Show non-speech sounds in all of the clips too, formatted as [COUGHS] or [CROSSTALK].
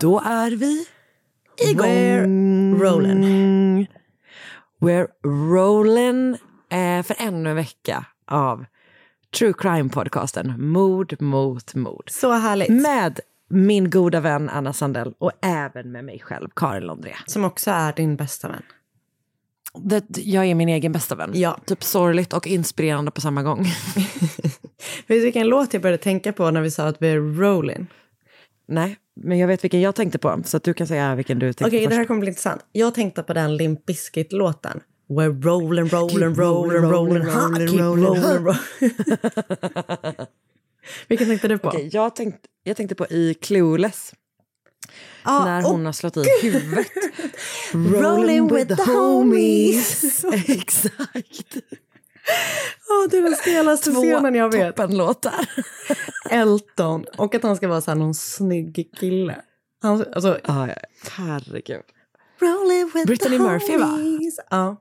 Då är vi igång. We're rolling. We're rolling eh, för ännu en vecka av True Crime-podcasten Mord mot mord. Så härligt. Med min goda vän Anna Sandell och även med mig själv, Karin Londré. Som också är din bästa vän. Det, jag är min egen bästa vän. Ja. Typ sorgligt och inspirerande på samma gång. [LAUGHS] Vet du vilken låt jag började tänka på när vi sa att vi är rolling? Nej, men jag vet vilken jag tänkte på, så att du kan säga vilken du tänkte Okej, på det här kommer bli intressant. Jag tänkte på den Limp Bizkit-låten. We're rolling, rolling, rolling, rolling, rolling, rolling, rolling. [LAUGHS] Vilken tänkte du på? Okej, jag, tänkte, jag tänkte på i Clueless. Ah, när hon har slått i huvudet. [LAUGHS] Rolling with the homies. [LAUGHS] Exakt. Åh, det är den stelaste scenen jag vet. toppenlåtar. Elton. Och att han ska vara så här någon snygg kille. Han, alltså, Ja, ja, herregud. Brittany Murphy, va? Ja.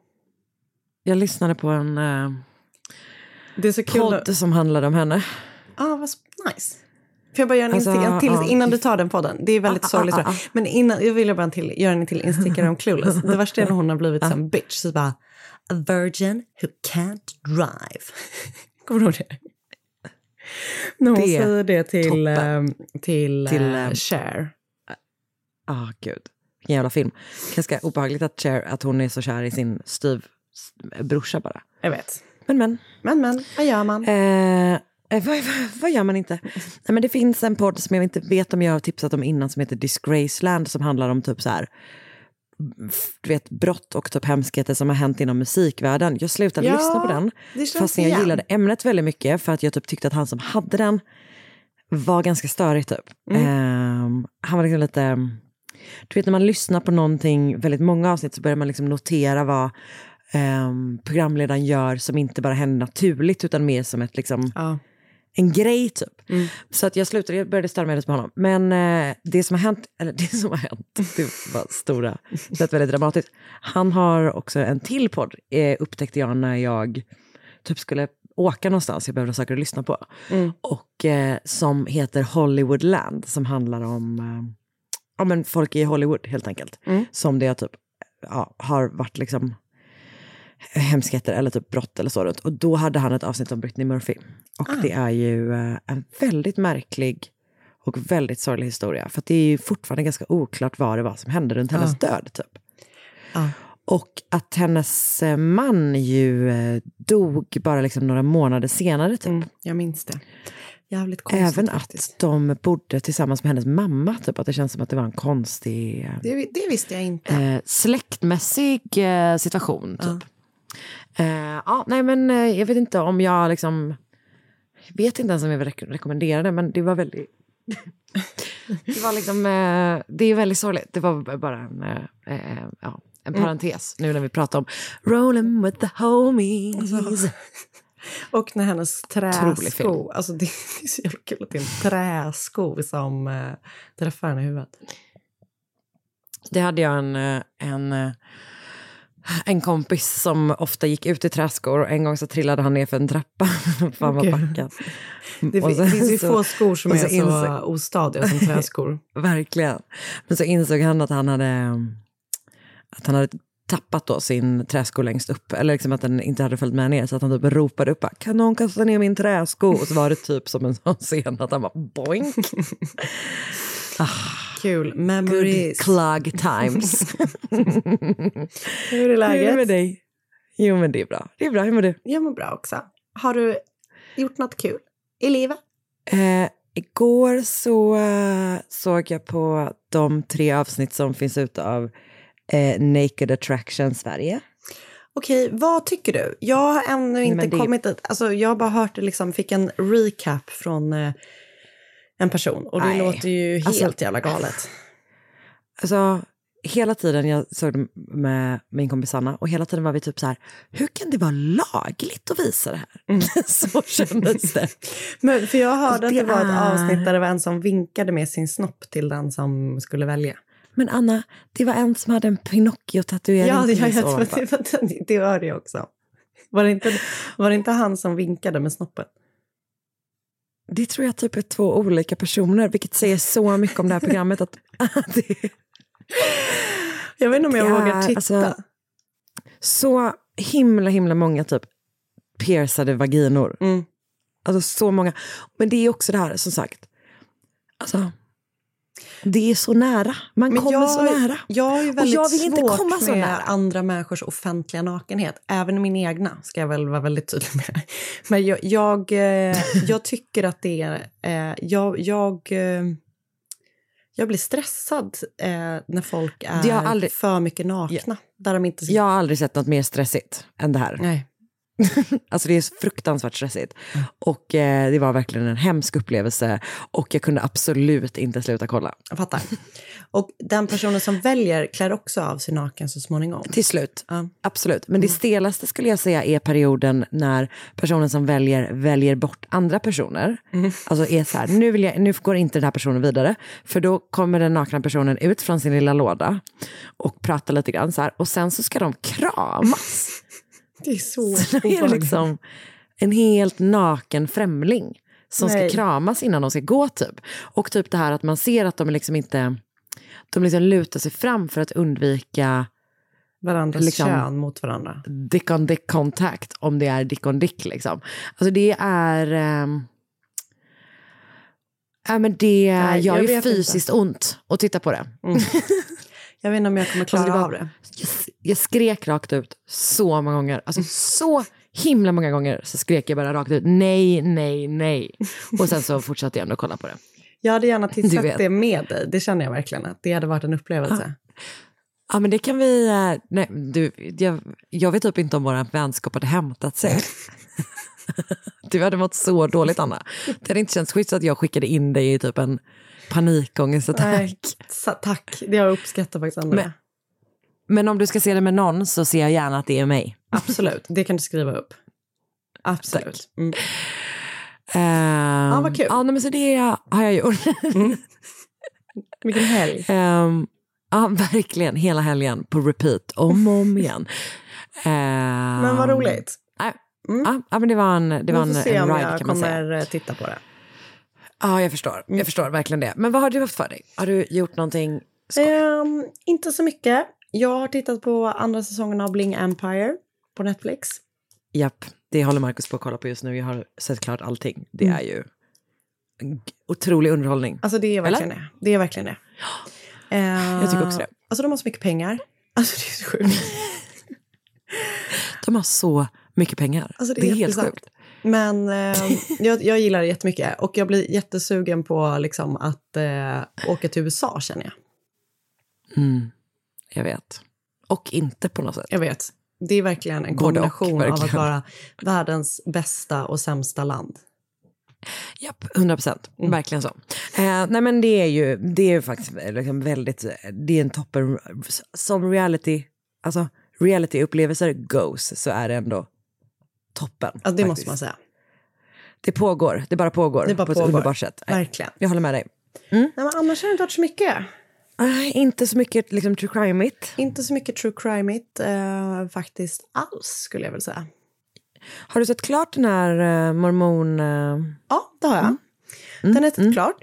Jag lyssnade på en eh, Det är så kul. podd som handlade om henne. ah, vad nice. Får jag bara göra en Alltså, instickare till ja. innan du tar den podden? Det är väldigt Ah, sorgligt. ah, jag. ah, Men innan, jag vill bara en till, göra en till instickare om Clueless. [LAUGHS] Det värsta är när hon har blivit som bitch. Så bara, a virgin who can't drive. [LAUGHS] Kommer du ihåg det? När hon Det säger det till, ehm, till, Till, ehm, Cher. Ah, gud. Vilken jävla film. Ganska obehagligt att, Cher, att hon är så kär i sin styv brorsa bara. Jag vet. Men men. Men men, vad gör man? Eh, eh, vad, vad, vad gör man inte? Nej, men det finns en podd som jag inte vet om jag har tipsat om innan som heter Disgraceland som handlar om typ så här du vet, brott och typ hemskheter som har hänt inom musikvärlden. Jag slutade Ja, lyssna på den fast jag igen. gillade ämnet väldigt mycket för att jag typ tyckte att han som hade den var ganska störig typ. Mm. Ehm, han var liksom lite, du vet när man lyssnar på någonting, väldigt många avsnitt så börjar man liksom notera vad ehm, programledaren gör som inte bara händer naturligt utan mer som ett liksom Ja. En grej typ. Mm. Så att jag slutade, jag började störa mig lite på honom. Men eh, det som har hänt, eller [LAUGHS] det som har hänt, det var stora, det lät väldigt dramatiskt. Han har också en till podd, eh, upptäckte jag när jag typ skulle åka någonstans, jag behövde saker att lyssna på. Mm. Och eh, som heter Hollywoodland, som handlar om eh, ja, men folk i Hollywood helt enkelt. Mm. Som det typ ja, har varit liksom hemskheter eller typ brott eller så. runt. Och då hade han ett avsnitt om Britney Murphy. Och Ah. det är ju eh, en väldigt märklig och väldigt sorglig historia. För det är ju fortfarande ganska oklart vad det var som hände runt hennes död. Typ. Ah. Och att hennes eh, man ju eh, dog bara liksom några månader senare. Typ. Mm, jag minns det. Jävligt konstigt Även faktiskt. att de bodde tillsammans med hennes mamma. Typ. Att det känns som att det var en konstig Det, det visste jag inte. eh, släktmässig eh, situation. Typ. Eh, ja, nej men eh, jag vet inte om jag liksom... Jag vet inte ens om jag vill rek- rekommendera det, men det var väldigt... [LAUGHS] Det var liksom, eh, det är väldigt sorgligt. Det var bara en, ja, en parentes nu när vi pratar om rolling with the homies. [LAUGHS] Och när hennes träsko, alltså [LAUGHS] det är så jävla kul att det är en träsko som träffar henne i huvudet. Det hade jag en, en, en kompis som ofta gick ut i träskor. Och en gång så trillade han ner för en trappa [LAUGHS] var Okej. packad. Det sen finns ju så- få skor som är så så, insåg- ostadiga som [LAUGHS] träskor. Verkligen. Men så insåg han att han hade, att han hade tappat då sin träsko längst upp. Eller liksom att den inte hade följt med ner. Så att han typ ropade upp, kan någon kasta ner min träsko? Och så var det typ som en sån scen att han bara boink. [LAUGHS] Kul. Good Memories. clog times. [LAUGHS] Hur är Hur är det läget? med dig? Jo men det är bra. Det är bra, hur mår du? Jag mår bra också. Har du gjort något kul i livet? Eh, igår så eh, såg jag på de tre avsnitt som finns ute av eh, Naked Attraction Sverige. Okej, vad tycker du? Jag har ännu inte det- kommit dit. Alltså, jag har bara hört liksom, fick en recap från eh, en person. Och det Nej. låter ju helt Alltså- jävla galet. Alltså, hela tiden jag såg det med min kompis Anna och hela tiden var vi typ så här, hur kan det vara lagligt att visa det här? [LAUGHS] så kändes det. Men, för jag hörde Alltså, att det det var ett avsnitt där det var en som vinkade med sin snopp till den som skulle välja. Men Anna, det var en som hade en Pinocchio-tatuering. Ja, det, jag, jag, ovanför. det, det, det hörde jag också. Var det, inte, var det inte han som vinkade med snoppen? Det tror jag typ är två olika personer, vilket säger så mycket om det här programmet. Att, [LAUGHS] det, Jag vet inte om jag vågar titta. alltså, så himla, himla många typ piercade vaginor. Mm. Alltså så många. Men det är också det här, som sagt. Alltså, det är så nära. Man Men kommer jag, så nära. Jag har ju väldigt jag vill inte svårt komma så nära. andra människors offentliga nakenhet. Även min egna, ska jag väl vara väldigt tydlig med. Men jag, jag, eh, jag tycker att det är... Eh, jag, jag, eh, jag blir stressad när folk är Jag aldrig- för mycket nakna. Där de inte... Jag har aldrig sett något mer stressigt än det här. Nej. [LAUGHS] Alltså det är fruktansvärt stressigt. Och eh, det var verkligen en hemsk upplevelse. Och jag kunde absolut inte sluta kolla. Jag fattar. Och den personen som väljer klär också av sig naken så småningom. Till slut, Ja. absolut. Men det stelaste skulle jag säga är perioden när personen som väljer väljer bort andra personer. Alltså är så här, nu, vill jag, nu går inte den här personen vidare. För då kommer den nakna personen ut från sin lilla låda och pratar lite grann så här. Och sen så ska de kramas. Det är så Så det är liksom en helt naken främling som Nej. ska kramas innan de ska gå typ. Och typ det här att man ser att de liksom inte, de liksom lutar sig fram för att undvika Varandras liksom- kön mot varandra. dick on dick contact om det är dick on dick liksom. Alltså det är... ehm, Ja, men det Nej, gör jag ju fysiskt ont att titta på det. [LAUGHS] Jag vet inte om jag kommer klara Alltså, det var- av det. Jag, skrek rakt ut så många gånger. Alltså så himla många gånger så skrek jag bara rakt ut nej, nej, nej. Och sen så [LAUGHS] fortsatte jag ändå kolla på det. Jag hade gärna [LAUGHS] tittat det med dig. Det känner jag verkligen att det hade varit en upplevelse. Ja men det kan vi... eh, Nej, du, jag, jag vet typ inte om vår vänskap hade hämtat sig. [LAUGHS] Du hade mått så dåligt Anna. Det hade inte känts schysst att jag skickade in dig i typ en panikångestattack. Nej, tack, det har jag uppskattat faktiskt. Ändå. Men- Men om du ska se det med någon så ser jag gärna att det är mig. Absolut, det kan du skriva upp. Absolut. Mm. Um, Ja, vad kul. Ja, men så det har jag gjort. Vilken helg. Ehm, ja, verkligen. Hela helgen på repeat. Om och om igen. Ehm, Men vad roligt. nej, Mm. ja, ja, men det var en, det var Vi en, får se en om ride jag kan man säga. kommer eh, titta på det. Ja, jag förstår. Mm. Jag förstår verkligen det. Men vad har du haft för dig? Har du gjort någonting? Ehm, inte så mycket. Jag har tittat på andra säsongen av Bling Empire på Netflix. Japp, det håller Markus på att kolla på just nu. Jag har sett klart allting. Det Mm. är ju otrolig underhållning. Alltså det är verkligen det. Det är verkligen det. [GASPS] Jag tycker också det. Alltså de har så mycket pengar. [LAUGHS] Alltså det är så sjukt. De har så mycket pengar. Alltså, det, är helt jättesant. sjukt. Men eh, [LAUGHS] jag, jag gillar det jättemycket och jag blir jättesugen på liksom, att eh, åka till USA känner jag. Mm, jag vet. Och inte på något sätt. Jag vet. Det är verkligen en Både och, kombination av att verkligen. vara världens bästa och sämsta land. Japp, 100 procent. Mm. Verkligen så. Eh, nej men det är ju, det är ju faktiskt liksom väldigt, det är en toppen, som reality, alltså reality-upplevelser goes så är det ändå toppen. Ja, det faktiskt. måste man säga. Det pågår, det bara pågår Det bara på ett pågår. underbart sätt. Nej, Verkligen. Jag håller med dig. Nej, men annars har det inte varit så mycket. Nej, inte så mycket liksom true crime-igt. Inte så mycket true crime eh, faktiskt alls, skulle jag vilja säga. Har du sett klart den här uh, mormon... Uh, Ja, det har jag. Den är mm. klart.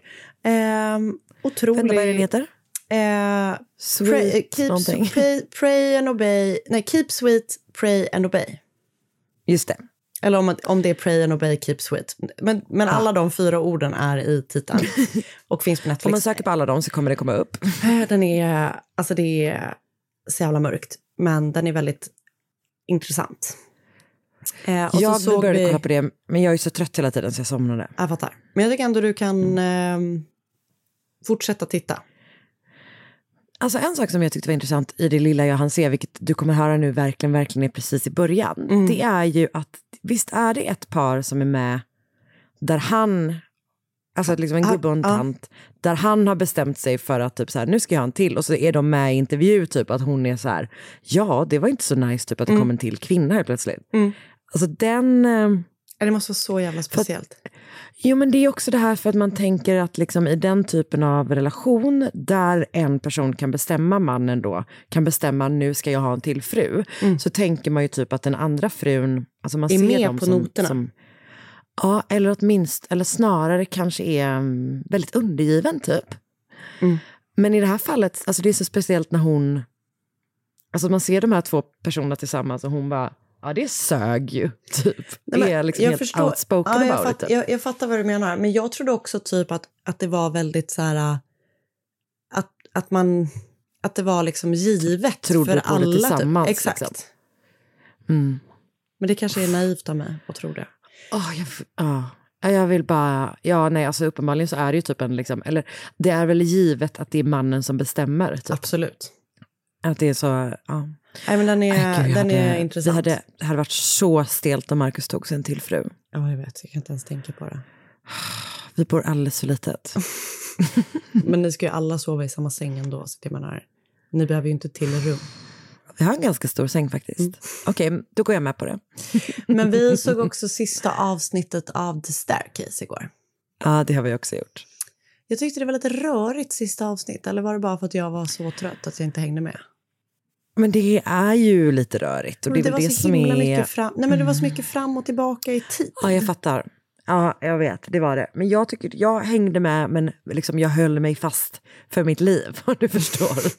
Eh, otrolig... Vänta, vad den heter? Eh, Sweet pray, keep, någonting. pray, pray and obey. Nej, keep sweet, pray and obey. Just det. Eller om, om det är pray and obey, keep sweet. Men, men alla de fyra orden är i titeln. [LAUGHS] och finns på Netflix. Om man söker på alla dem så kommer det komma upp. Eh, Den är, alltså det är så jävla mörkt. Men den är väldigt intressant. Eh, jag så började vi, kolla på det, men jag är så trött hela tiden så jag somnade. Jag fattar. Men jag tycker ändå du kan eh, fortsätta titta. Alltså en sak som jag tyckte var intressant i det lilla jag hann se, vilket du kommer höra nu verkligen, verkligen är precis i början. Mm. Det är ju att visst är det ett par som är med där han, alltså liksom en gubbe och en tant, där han har bestämt sig för att typ så här, nu ska jag ha en till och så är de med i intervju typ att hon är så här, ja det var inte så nice typ att det kom en till kvinna helt plötsligt. Mm. Alltså den... Det måste vara så jävla speciellt. Jo, men det är också det här för att man tänker att liksom i den typen av relation där en person kan bestämma, mannen då, kan bestämma nu ska jag ha en till fru, så tänker man ju typ att den andra frun, alltså man Mm. Är ser med dem på som, noterna. Som, ja, eller åtminstone, eller snarare kanske är mm, väldigt undergiven typ. Mm. Men i det här fallet, alltså det är så speciellt när hon, alltså man ser de här två personerna tillsammans och hon bara, ja det sög ju, [LAUGHS] typ. Nej, det är liksom jag helt förstår- outspoken ja, jag, about fatt, it. typ. jag, jag fattar vad du menar. Men jag trodde också typ att, att det var väldigt så här... Att, att man... Att det var liksom givet Trodde för på det alla. tillsammans, Typ. Exakt. liksom. Mm. Men det kanske är naivt av mig att tro det. Åh, jag, ja. Ja, jag vill bara, ja nej alltså uppenbarligen så är det ju typ en liksom, eller det är väl givet att det är mannen som bestämmer. Typ. Absolut. Att det är så, ja. Nej, men den är, gud, den jag är hade- intressant. Det hade, det hade varit så stelt om Markus tog sig en till fru. Ja, jag vet. Jag kan inte ens tänka på det. [SIGHS] Vi bor alldeles för litet. [LAUGHS] Men ni ska ju alla sova i samma säng ändå. Så det menar, ni behöver ju inte till rum. Vi har en ganska stor säng faktiskt. Mm. Okej, då går jag med på det. [LAUGHS] Men vi [LAUGHS] såg också sista avsnittet av The Staircase igår. Ja, det har vi också gjort. Jag tyckte det var lite rörigt sista avsnitt. Eller var det bara för att jag var så trött att jag inte hängde med? Men det är ju lite rörigt. Och det väl var det som är... mycket fram... Nej, men det var så mycket fram och tillbaka i tid. Ja, jag fattar. Ja, jag vet. Det var det. Men jag tycker, jag hängde med, men liksom jag höll mig fast för mitt liv, [LAUGHS] om du förstår.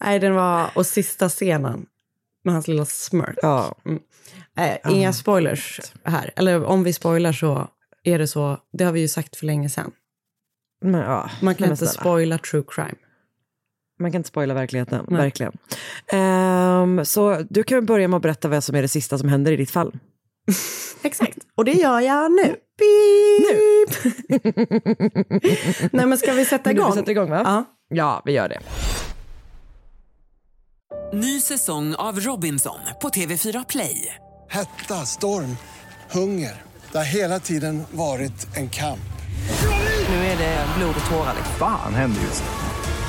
[LAUGHS] Nej, den var... Och sista scenen med hans lilla smirk. Ja. Eh, inga spoilers här. Eller om vi spoilar så är det så. Det har vi ju sagt för länge sedan. Men, ja. Man kan inte snälla. spoila true crime. Man kan inte spoila verkligheten, Nej. verkligen. Ehm, så du kan börja med att berätta vad som är det sista som händer i ditt fall. [LAUGHS] Exakt. Och det gör jag nu. Beep. [LAUGHS] Nej, men ska vi sätta du, vi igång? sätter igång, va? Ja. Ja, vi gör det. Ny säsong av Robinson på TV4 Play. Hetta, storm, hunger. Det har hela tiden varit en kamp. Nu är det blod och tårar. liksom. Fan händer just nu.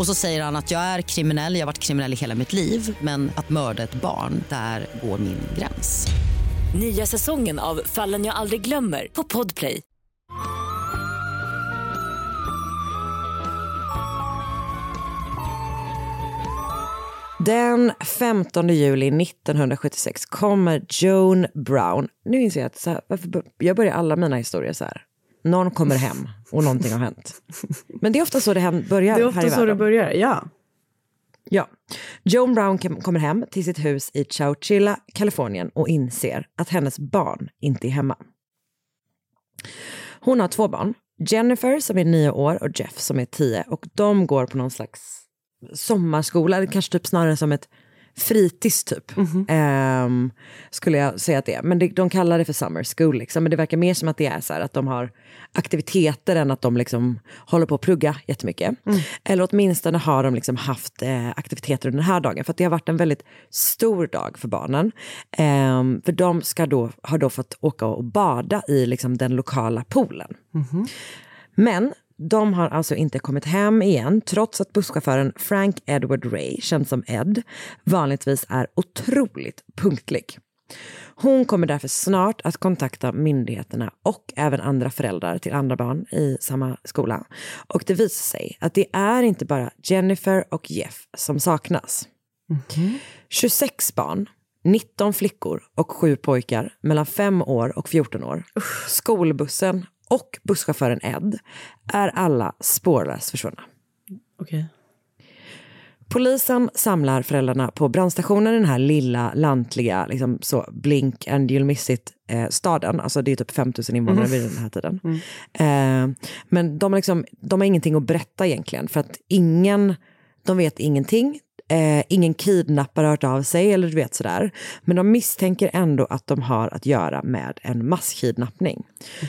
Och så säger han att jag är kriminell, jag har varit kriminell i hela mitt liv men att mörda ett barn, där går min gräns. Nya säsongen av Fallen jag aldrig glömmer på Podplay. Den 15 juli 1976 kommer Joan Brown. Nu inser jag att så här, varför, jag börjar alla mina historier så här. Någon kommer hem och någonting har hänt. Men det är ofta så det börjar Det är här ofta i så det börjar, ja. Ja. Joan Brown kom- kommer hem till sitt hus i Chowchilla, Kalifornien och inser att hennes barn inte är hemma. Hon har två barn. Jennifer som är nio år och Jeff som är tio och de går på någon slags sommarskola, eller kanske typ snarare som ett fritids typ. Ehm, skulle jag säga att det är. Men det, de kallar det för summer school. Liksom. Men det verkar mer som att det är så här att de har aktiviteter än att de liksom håller på att plugga jättemycket. Eller åtminstone har de liksom haft eh, aktiviteter under den här dagen. För att det har varit en väldigt stor dag för barnen. Ehm, för de ska då, har då fått åka och bada i liksom den lokala poolen. Men de har alltså inte kommit hem igen trots att busschauffören Frank Edward Ray, känd som Ed, vanligtvis är otroligt punktlig. Hon kommer därför snart att kontakta myndigheterna och även andra föräldrar till andra barn i samma skola. Och det visar sig att det är inte bara Jennifer och Jeff som saknas. 26 barn, 19 flickor och 7 pojkar mellan 5 år och 14 år, skolbussen och busschauffören Ed är alla spårlöst försvunna. Okej. Polisen samlar föräldrarna på brandstationen i den här lilla lantliga, liksom så blink and you'll miss it eh, staden. Alltså det är typ 5000 invånare Mm. vid den här tiden. Eh, men de liksom, de har ingenting att berätta egentligen för att ingen, de vet ingenting. Eh, ingen kidnappare har hört av sig eller du vet sådär. Men de misstänker ändå att de har att göra med en masskidnappning.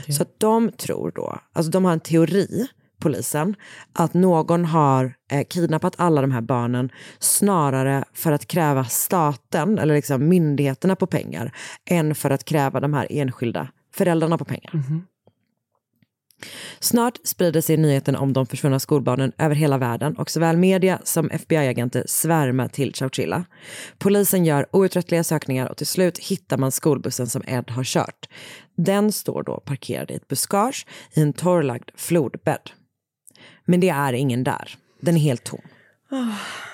Så att de tror då, alltså de har en teori, polisen, att någon har eh, kidnappat alla de här barnen snarare för att kräva staten eller liksom myndigheterna på pengar än för att kräva de här enskilda föräldrarna på pengar. Snart sprider sig nyheten om de försvunna skolbarnen över hela världen och såväl media som FBI-agenter svärmar till Chowchilla. Polisen gör outtröttliga sökningar och till slut hittar man skolbussen som Ed har kört. Den står då parkerad i ett buskage i en torrlagd flodbädd. Men det är ingen där. Den är helt tom.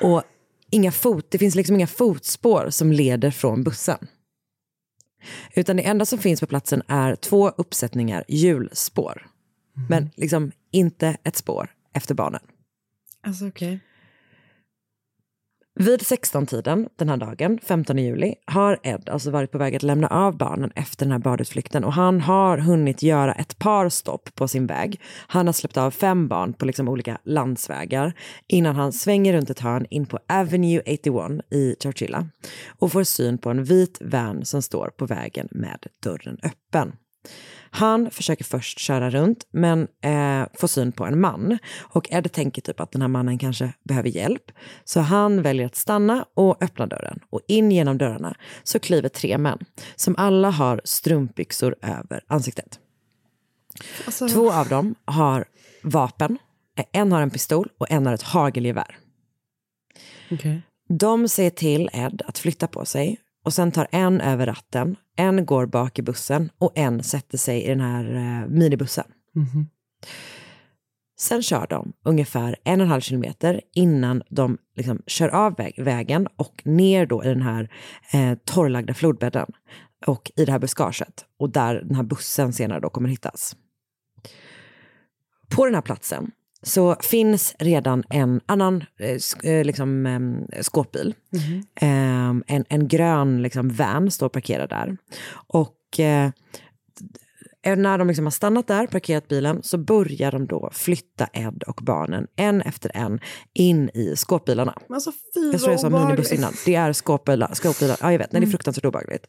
Och inga fot, det finns liksom inga fotspår som leder från bussen. Utan det enda som finns på platsen är två uppsättningar hjulspår. Men liksom inte ett spår efter barnen. Alltså okej. Vid 16-tiden den här dagen, 15 juli, har Ed alltså varit på väg att lämna av barnen efter den här badutflykten och han har hunnit göra ett par stopp på sin väg. Han har släppt av fem barn på liksom olika landsvägar innan han svänger runt ett hörn in på Avenue 81 i Chowchilla och får syn på en vit van som står på vägen med dörren öppen. Han försöker först köra runt men eh, får syn på en man. Och Ed tänker typ att den här mannen kanske behöver hjälp. Så han väljer att stanna och öppna dörren. Och in genom dörrarna så kliver tre män som alla har strumpbyxor över ansiktet. Alltså, Två av dem har vapen. En har en pistol och en har ett hagelgevär. okej. De säger till Ed att flytta på sig och sen tar en över ratten, en går bak i bussen och en sätter sig i den här eh, minibussen. Mhm. Sen kör de ungefär en och en halv kilometer innan de liksom kör av väg, vägen och ner då i den här eh, torrlagda flodbädden och i det här buskaget och där den här bussen senare då kommer hittas. På den här platsen så finns redan en annan eh, eh, liksom, eh, skåpbil. Eh, en, en grön liksom, van står parkerad där. Och eh, när de liksom har stannat där, parkerat bilen, så börjar de då flytta Ed och barnen en efter en in i skåpbilarna. Men alltså fy Jag tror jag sa minibuss innan. Det är skåpbilar. skåpbilar. Ja, jag vet. Nej, det är fruktansvärt obehagligt.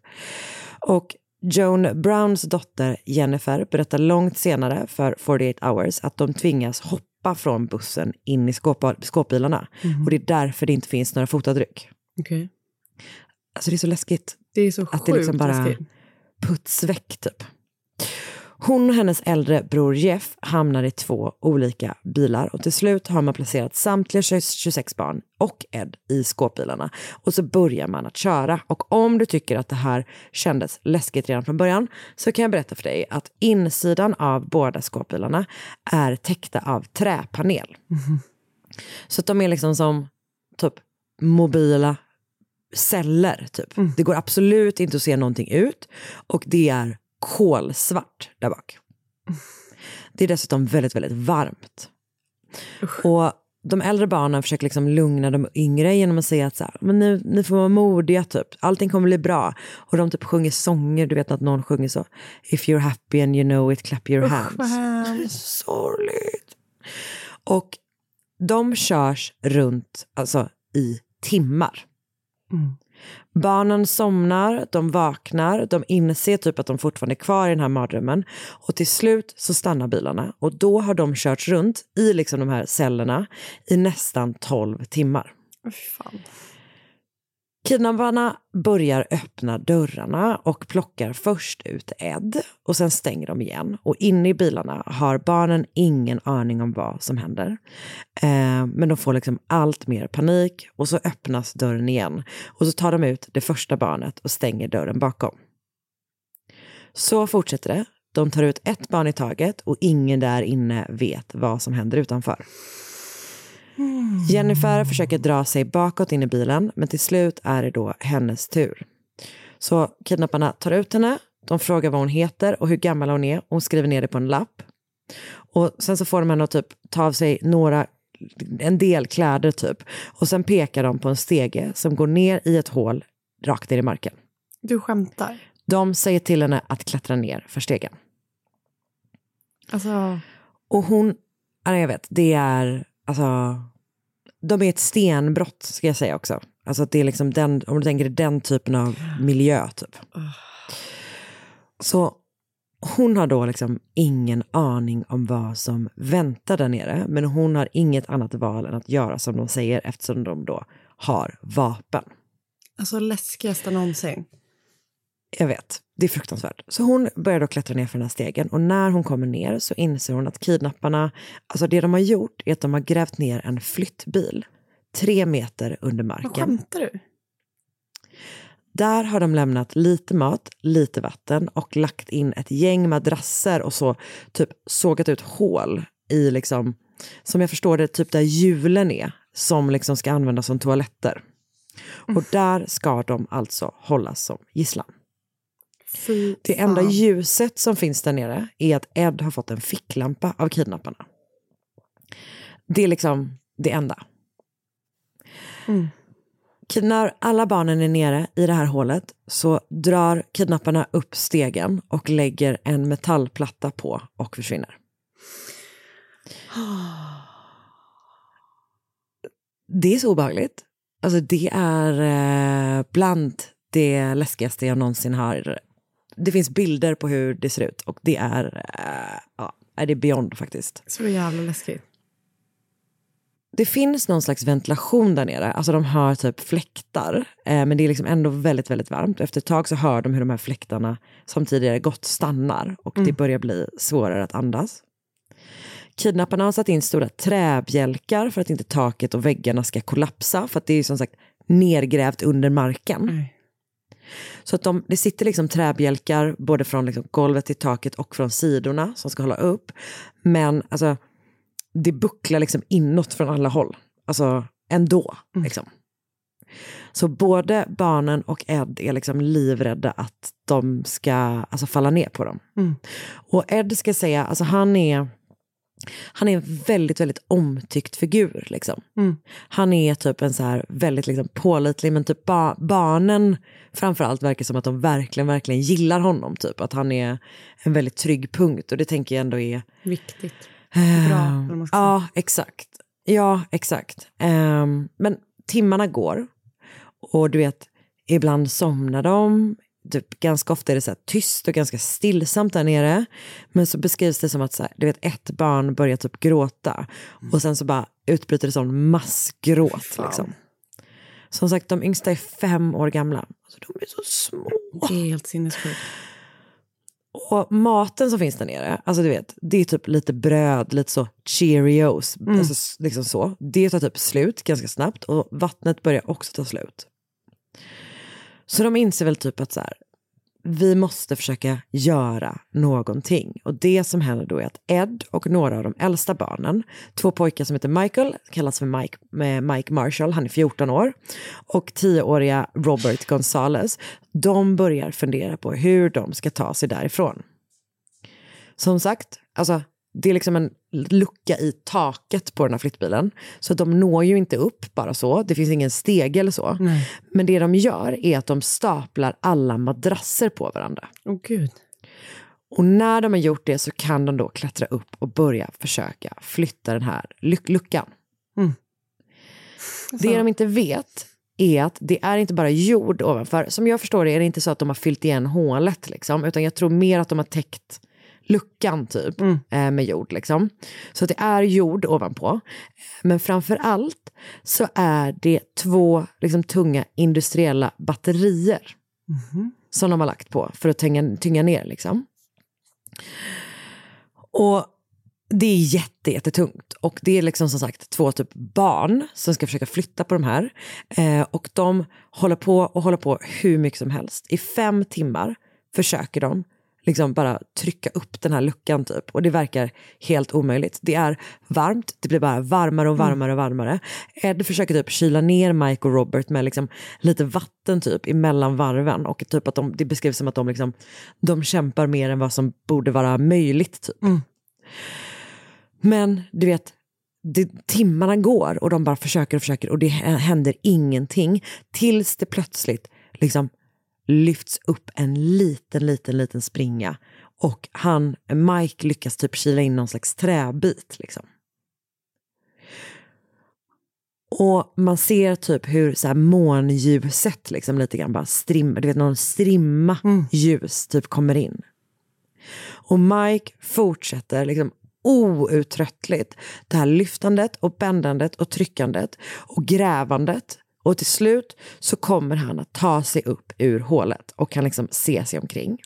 Och Joan Browns dotter Jennifer berättar långt senare för 48 hours att de tvingas hoppa från bussen in i skåp, skåpbilarna. Och det är därför det inte finns några fotavtryck. Okej. Alltså det är så läskigt. Det är så Att sjukt det liksom bara läskigt. puts väck typ. Hon och hennes äldre bror Jeff hamnar i två olika bilar och till slut har man placerat samtliga 26 barn och Ed i skåpbilarna. Och så börjar man att köra. Och om du tycker att det här kändes läskigt redan från början så kan jag berätta för dig att insidan av båda skåpbilarna är täckta av träpanel. Så att de är liksom som typ mobila celler. Typ. Det går absolut inte att se någonting ut och det är kolsvart där bak. Det är dessutom väldigt, väldigt varmt. Och de äldre barnen försöker liksom lugna de yngre genom att säga att så här, men ni, ni får vara modiga typ, allting kommer bli bra. Och de typ sjunger sånger, du vet att någon sjunger så, if you're happy and you know it, clap your hands. Det är så sorgligt. Och de körs runt, alltså i timmar. Barnen somnar, de vaknar, de inser typ att de fortfarande är kvar i den här mardrömmen. Och till slut så stannar bilarna och då har de körts runt i liksom de här cellerna i nästan 12 timmar. Fan. Kidnapparna börjar öppna dörrarna och plockar först ut Ed och sen stänger de igen. Och inne i bilarna har barnen ingen aning om vad som händer. Eh, men de får liksom allt mer panik och så öppnas dörren igen. Och så tar de ut det första barnet och stänger dörren bakom. Så fortsätter det. De tar ut ett barn i taget och ingen där inne vet vad som händer utanför. Jennifer försöker dra sig bakåt in i bilen, men till slut är det då hennes tur. Så kidnapparna tar ut henne, de frågar vad hon heter och hur gammal hon är. Hon skriver ner det på en lapp. Och sen så får de henne att typ ta av sig några, en del kläder typ. Och sen pekar de på en stege som går ner i ett hål rakt ner i marken. Du skämtar? De säger till henne att klättra ner för stegen. Alltså... Och hon, ja, jag vet, det är, alltså, de är ett stenbrott ska jag säga också. Alltså att det är liksom den, om du tänker den typen av miljö typ. Så hon har då liksom ingen aning om vad som väntar där nere, men hon har inget annat val än att göra som de säger eftersom de då har vapen. Alltså läskigaste någonsin. Jag vet, det är fruktansvärt. Så hon börjar då klättra ner för den här stegen och när hon kommer ner så inser hon att kidnapparna, alltså det de har gjort är att de har grävt ner en flyttbil tre meter under Vad marken. skämtar du? Där har de lämnat lite mat, lite vatten och lagt in ett gäng madrasser och så typ sågat ut hål i liksom, som jag förstår det, typ där hjulen är, som liksom ska användas som toaletter. Och där ska de alltså hållas som gisslan. Fy Det enda ljuset som finns där nere är att Ed har fått en ficklampa av kidnapparna. Det är liksom det enda. Kid- När alla barnen är nere i det här hålet så drar kidnapparna upp stegen och lägger en metallplatta på och försvinner. Det är så obehagligt. Alltså det är eh, bland det läskigaste jag någonsin har. Det finns bilder på hur det ser ut och det är, eh, ja, det är beyond faktiskt. Så jävla läskigt. Det finns någon slags ventilation där nere, alltså de har typ fläktar, eh, men det är liksom ändå väldigt, väldigt varmt. Efter ett tag så hör de hur de här fläktarna som tidigare gått stannar och det börjar bli svårare att andas. Kidnapparna har satt in stora träbjälkar för att inte taket och väggarna ska kollapsa, för att det är som sagt nergrävt under marken. Så att de, det sitter liksom träbjälkar både från liksom golvet till taket och från sidorna som ska hålla upp. Men alltså, det bucklar liksom inåt från alla håll. Alltså ändå. Liksom. Så både barnen och Ed är liksom livrädda att de ska alltså, falla ner på dem. Och Ed ska säga, alltså han är, han är en väldigt, väldigt omtyckt figur. Liksom. Han är typ en så här väldigt liksom, pålitlig, men typ ba- barnen framförallt verkar som att de verkligen, verkligen gillar honom. Typ. Att han är en väldigt trygg punkt och det tänker jag ändå är Viktigt. Ehm, Bra, Ja, exakt. Ja, exakt. Ehm, men timmarna går och du vet, ibland somnar de. Typ, ganska ofta är det så tyst och ganska stillsamt där nere. Men så beskrivs det som att så här, du vet, ett barn börjar typ gråta och sen så bara utbryter det sån massgråt. Liksom. Som sagt, de yngsta är fem år gamla. Alltså, de är så små. Det är helt sinnessjukt. Och maten som finns där nere, alltså du vet, det är typ lite bröd, lite så Cheerios, alltså s- liksom så. Det tar typ slut ganska snabbt och vattnet börjar också ta slut. Så de inser väl typ att så här, vi måste försöka göra någonting. Och det som händer då är att Ed och några av de äldsta barnen, två pojkar som heter Michael, kallas för Mike, med Mike Marshall, han är 14 år, och 10-åriga Robert Gonzales, de börjar fundera på hur de ska ta sig därifrån. Som sagt, alltså, det är liksom en lucka i taket på den här flyttbilen. Så de når ju inte upp bara så, det finns ingen stege eller så. Nej. Men det de gör är att de staplar alla madrasser på varandra. Åh gud. Och när de har gjort det så kan de då klättra upp och börja försöka flytta den här luck- luckan. Mm. Det de inte vet är att det är inte bara jord ovanför. Som jag förstår det är det inte så att de har fyllt igen hålet, liksom, utan jag tror mer att de har täckt luckan typ eh, med jord. Liksom. Så att det är jord ovanpå. Men framför allt så är det två liksom, tunga industriella batterier som de har lagt på för att tynga, tynga ner. Liksom. Och det är jätte, jättetungt. Och det är liksom som sagt två typ barn som ska försöka flytta på de här. Eh, och de håller på och håller på hur mycket som helst. I fem timmar försöker de liksom bara trycka upp den här luckan typ. Och det verkar helt omöjligt. Det är varmt, det blir bara varmare och varmare och varmare. Ed försöker typ kyla ner Mike och Robert med liksom lite vatten typ emellan varven. Och typ att de, det beskrivs som att de, liksom, de kämpar mer än vad som borde vara möjligt. Typ. Men du vet, det, timmarna går och de bara försöker och försöker och det händer ingenting. Tills det plötsligt liksom lyfts upp en liten, liten, liten springa. Och han, Mike lyckas typ kila in någon slags träbit. Liksom. Och man ser typ hur så här månljuset liksom lite grann bara strimma, du vet någon strimma ljus typ kommer in. Och Mike fortsätter liksom outtröttligt det här lyftandet och bändandet och tryckandet och grävandet. Och till slut så kommer han att ta sig upp ur hålet och kan liksom se sig omkring.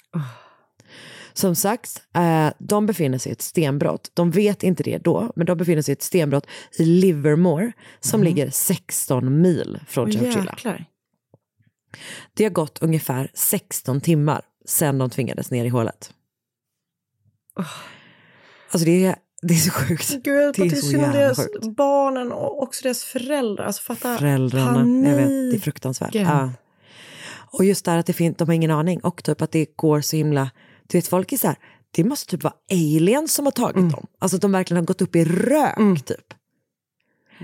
Som sagt, eh, de befinner sig i ett stenbrott. De vet inte det då, men de befinner sig i ett stenbrott i Livermore som ligger 16 mil från Chowchilla. jäklar. Det har gått ungefär 16 timmar sedan de tvingades ner i hålet. Alltså det är, det är så sjukt. Gud, det är det så jävla deras sjukt. barnen och också deras föräldrar. Alltså fatta Föräldrarna, panik. jag vet, det är fruktansvärt. Ja. Och just där att det fin- de har ingen aning och typ att det går så himla, du vet folk är så här, det måste typ vara aliens som har tagit Mm. dem. Alltså att de verkligen har gått upp i rök typ.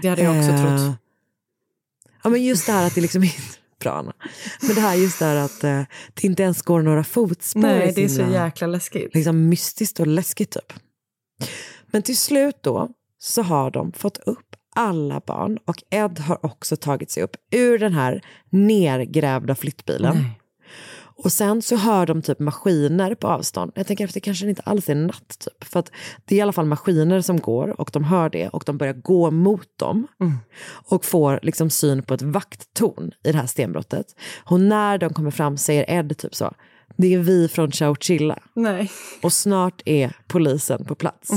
Det hade jag också Eh, trott. Ja men just det här att det liksom inte, [LAUGHS] bra Anna. Men det här just det här att eh, det inte ens går några fotspår. Nej, det är så himla- jäkla läskigt. liksom mystiskt och läskigt typ. Men till slut då så har de fått upp alla barn och Ed har också tagit sig upp ur den här nergrävda flyttbilen. Och sen så hör de typ maskiner på avstånd. Jag tänker kanske det inte alls är natt typ. För att det är i alla fall maskiner som går och de hör det och de börjar gå mot dem. Och får liksom syn på ett vakttorn i det här stenbrottet. Och när de kommer fram säger Ed typ så. Det är vi från Chowchilla. Nej. Och snart är polisen på plats.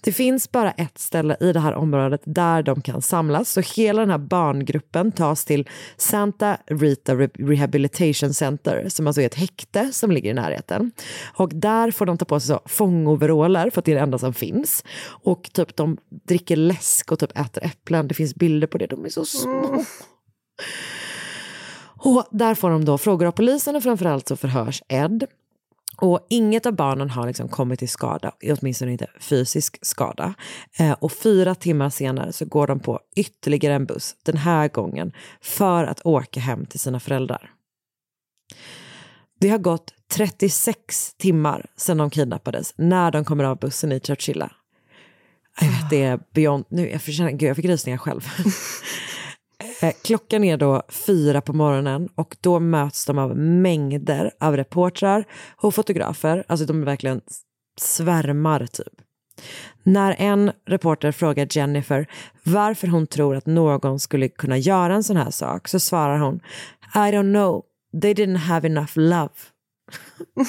Det finns bara ett ställe i det här området där de kan samlas. Så hela den här barngruppen tas till Santa Rita Re- Rehabilitation Center som alltså är ett häkte som ligger i närheten. Och där får de ta på sig så fångoveraller för att det är det enda som finns. Och typ de dricker läsk och typ äter äpplen. Det finns bilder på det. De är så små. Och där får de då frågor av polisen och framförallt så förhörs Ed. Och inget av barnen har liksom kommit till skada, åtminstone inte fysisk skada. Eh, och fyra timmar senare så går de på ytterligare en buss, den här gången för att åka hem till sina föräldrar. Det har gått 36 timmar sedan de kidnappades när de kommer av bussen i Churchilla. Jag vet, det är beyond... Nu, jag, förtjänar, gud, jag fick rysningar själv. [LAUGHS] Eh, Klockan är då fyra på morgonen och då möts de av mängder av reportrar och fotografer. Alltså de är verkligen svärmar typ. När en reporter frågar Jennifer varför hon tror att någon skulle kunna göra en sån här sak så svarar hon I don't know, they didn't have enough love. [LAUGHS]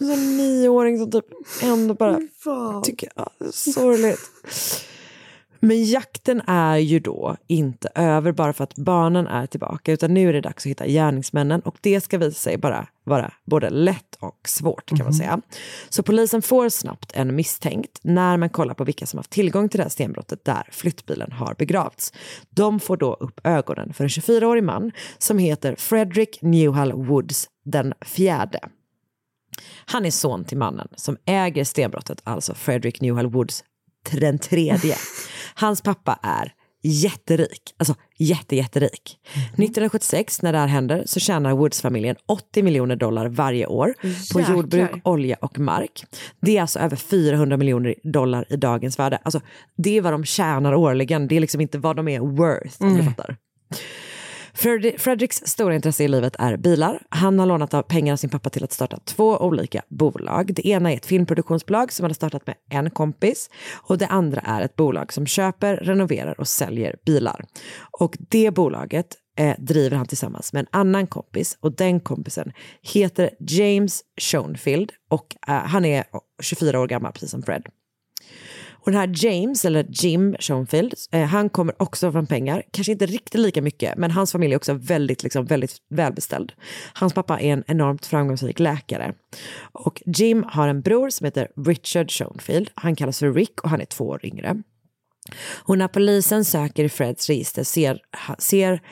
En nioåring som typ ändå bara tycker, ja, sorgligt. Men jakten är ju då inte över bara för att barnen är tillbaka utan nu är det dags att hitta gärningsmännen och det ska visa sig bara vara både lätt och svårt kan man säga. Så polisen får snabbt en misstänkt när man kollar på vilka som haft tillgång till det här stenbrottet där flyttbilen har begravts. De får då upp ögonen för en 24-årig man som heter Frederick Newhall Woods den fjärde. Han är son till mannen som äger stenbrottet, alltså Frederick Newhall Woods den tredje. [LAUGHS] Hans pappa är jätterik, alltså jätte, jätterik. 1976 när det här händer så tjänar Woods-familjen 80 miljoner dollar varje år på Jäklar. jordbruk, olja och mark. Det är alltså över 400 miljoner dollar i dagens värde. Alltså, det är vad de tjänar årligen, det är liksom inte vad de är worth, om du fattar. Fredriks stora intresse i livet är bilar. Han har lånat av pengar av sin pappa till att starta två olika bolag. Det ena är ett filmproduktionsbolag som han har startat med en kompis och det andra är ett bolag som köper, renoverar och säljer bilar. Och det bolaget eh, driver han tillsammans med en annan kompis och den kompisen heter James Schoenfield och eh, han är 24 år gammal precis som Fred. Och den här James, eller Jim Schoenfield, eh, han kommer också från pengar. Kanske inte riktigt lika mycket, men hans familj är också väldigt, liksom, väldigt välbeställd. Hans pappa är en enormt framgångsrik läkare. Och Jim har en bror som heter Richard Schoenfield. Han kallas för Rick och han är två år yngre. Och när polisen söker i Freds register ser, ser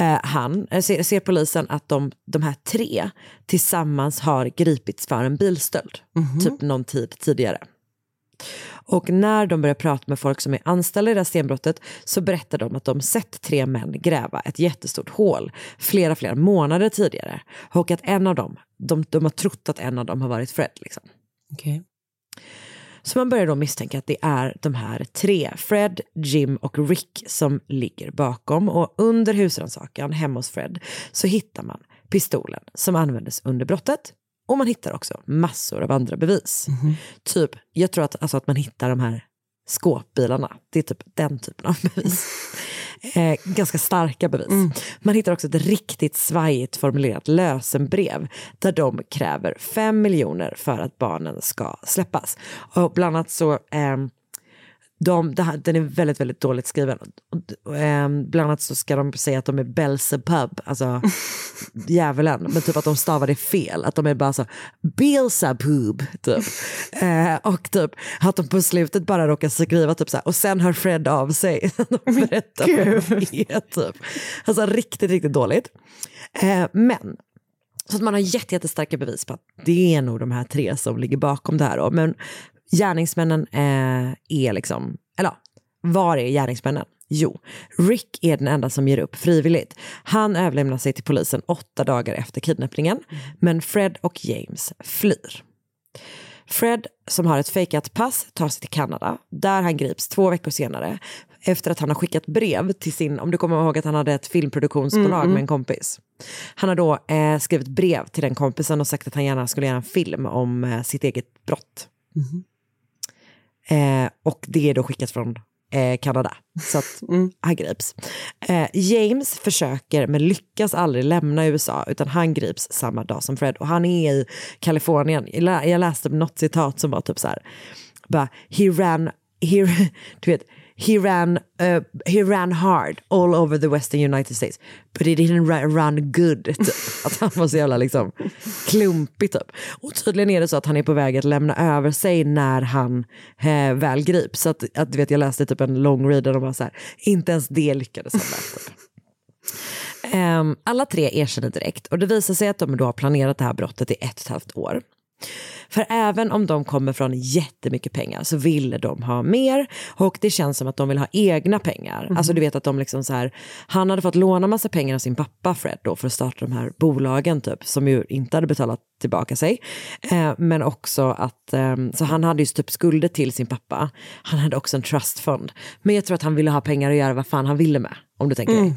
eh, han, eh, ser, ser polisen att de, de här tre tillsammans har gripits för en bilstöld. Typ någon tid tidigare. Och när de börjar prata med folk som är anställda i det här stenbrottet så berättar de att de sett tre män gräva ett jättestort hål flera, flera månader tidigare. Och att en av dem, de, de har trott att en av dem har varit Fred. Liksom. Okej. Så man börjar då misstänka att det är de här tre, Fred, Jim och Rick, som ligger bakom. Och under husrannsakan hemma hos Fred så hittar man pistolen som användes under brottet. Och man hittar också massor av andra bevis. Typ, jag tror att, alltså att man hittar de här skåpbilarna. Det är typ den typen av bevis. [LAUGHS] Eh, ganska starka bevis. Man hittar också ett riktigt svajigt formulerat lösenbrev där de kräver 5 miljoner för att barnen ska släppas. Och bland annat så ehm, de, här, den är väldigt, väldigt dåligt skriven. Ehm, bland annat så ska de säga att de är Belzebub, alltså [LAUGHS] djävulen. Men typ att de stavar det fel. Att de är bara så Beelzebub, typ. Eh, och typ att de på slutet bara råkar skriva typ så här, och sen hör Fred av sig. [LAUGHS] de berättar vad det är, typ. Alltså riktigt, riktigt dåligt. Eh, men så att man har jätte, jättestarka bevis på att det är nog de här tre som ligger bakom det här. Då. Men gärningsmännen eh, är liksom, eller var är gärningsmännen? Jo, Rick är den enda som ger upp frivilligt. Han överlämnar sig till polisen åtta dagar efter kidnappningen, men Fred och James flyr. Fred, som har ett fejkat pass, tar sig till Kanada, där han grips två veckor senare efter att han har skickat brev till sin, om du kommer ihåg att han hade ett filmproduktionsbolag Mm, mm. med en kompis. Han har då eh, skrivit brev till den kompisen och sagt att han gärna skulle göra en film om eh, sitt eget brott. Eh, och det är då skickat från eh, Kanada. Så att [LAUGHS] han grips. Eh, James försöker men lyckas aldrig lämna USA utan han grips samma dag som Fred. Och han är i Kalifornien. Jag läste något citat som var typ så här. Bara, he ran, he, [LAUGHS] du vet, he ran, uh, he ran hard all over the western United States. But he didn't run good. [LAUGHS] Typ. Att han var så jävla liksom klumpig typ. Och tydligen är det så att han är på väg att lämna över sig när han eh, väl grips. Så att, att du vet, jag läste typ en long read där de var så här, inte ens det lyckades han med. Typ. Ehm, alla tre erkänner direkt och det visar sig att de då har planerat det här brottet i ett och ett halvt år. För även om de kommer från jättemycket pengar så ville de ha mer och det känns som att de vill ha egna pengar. Alltså du vet att de liksom så här, han hade fått låna massa pengar av sin pappa Fred då för att starta de här bolagen typ som ju inte hade betalat tillbaka sig. Eh, men också att, eh, så han hade ju typ skulder till sin pappa. Han hade också en trustfond. Men jag tror att han ville ha pengar att göra vad fan han ville med, om du tänker dig.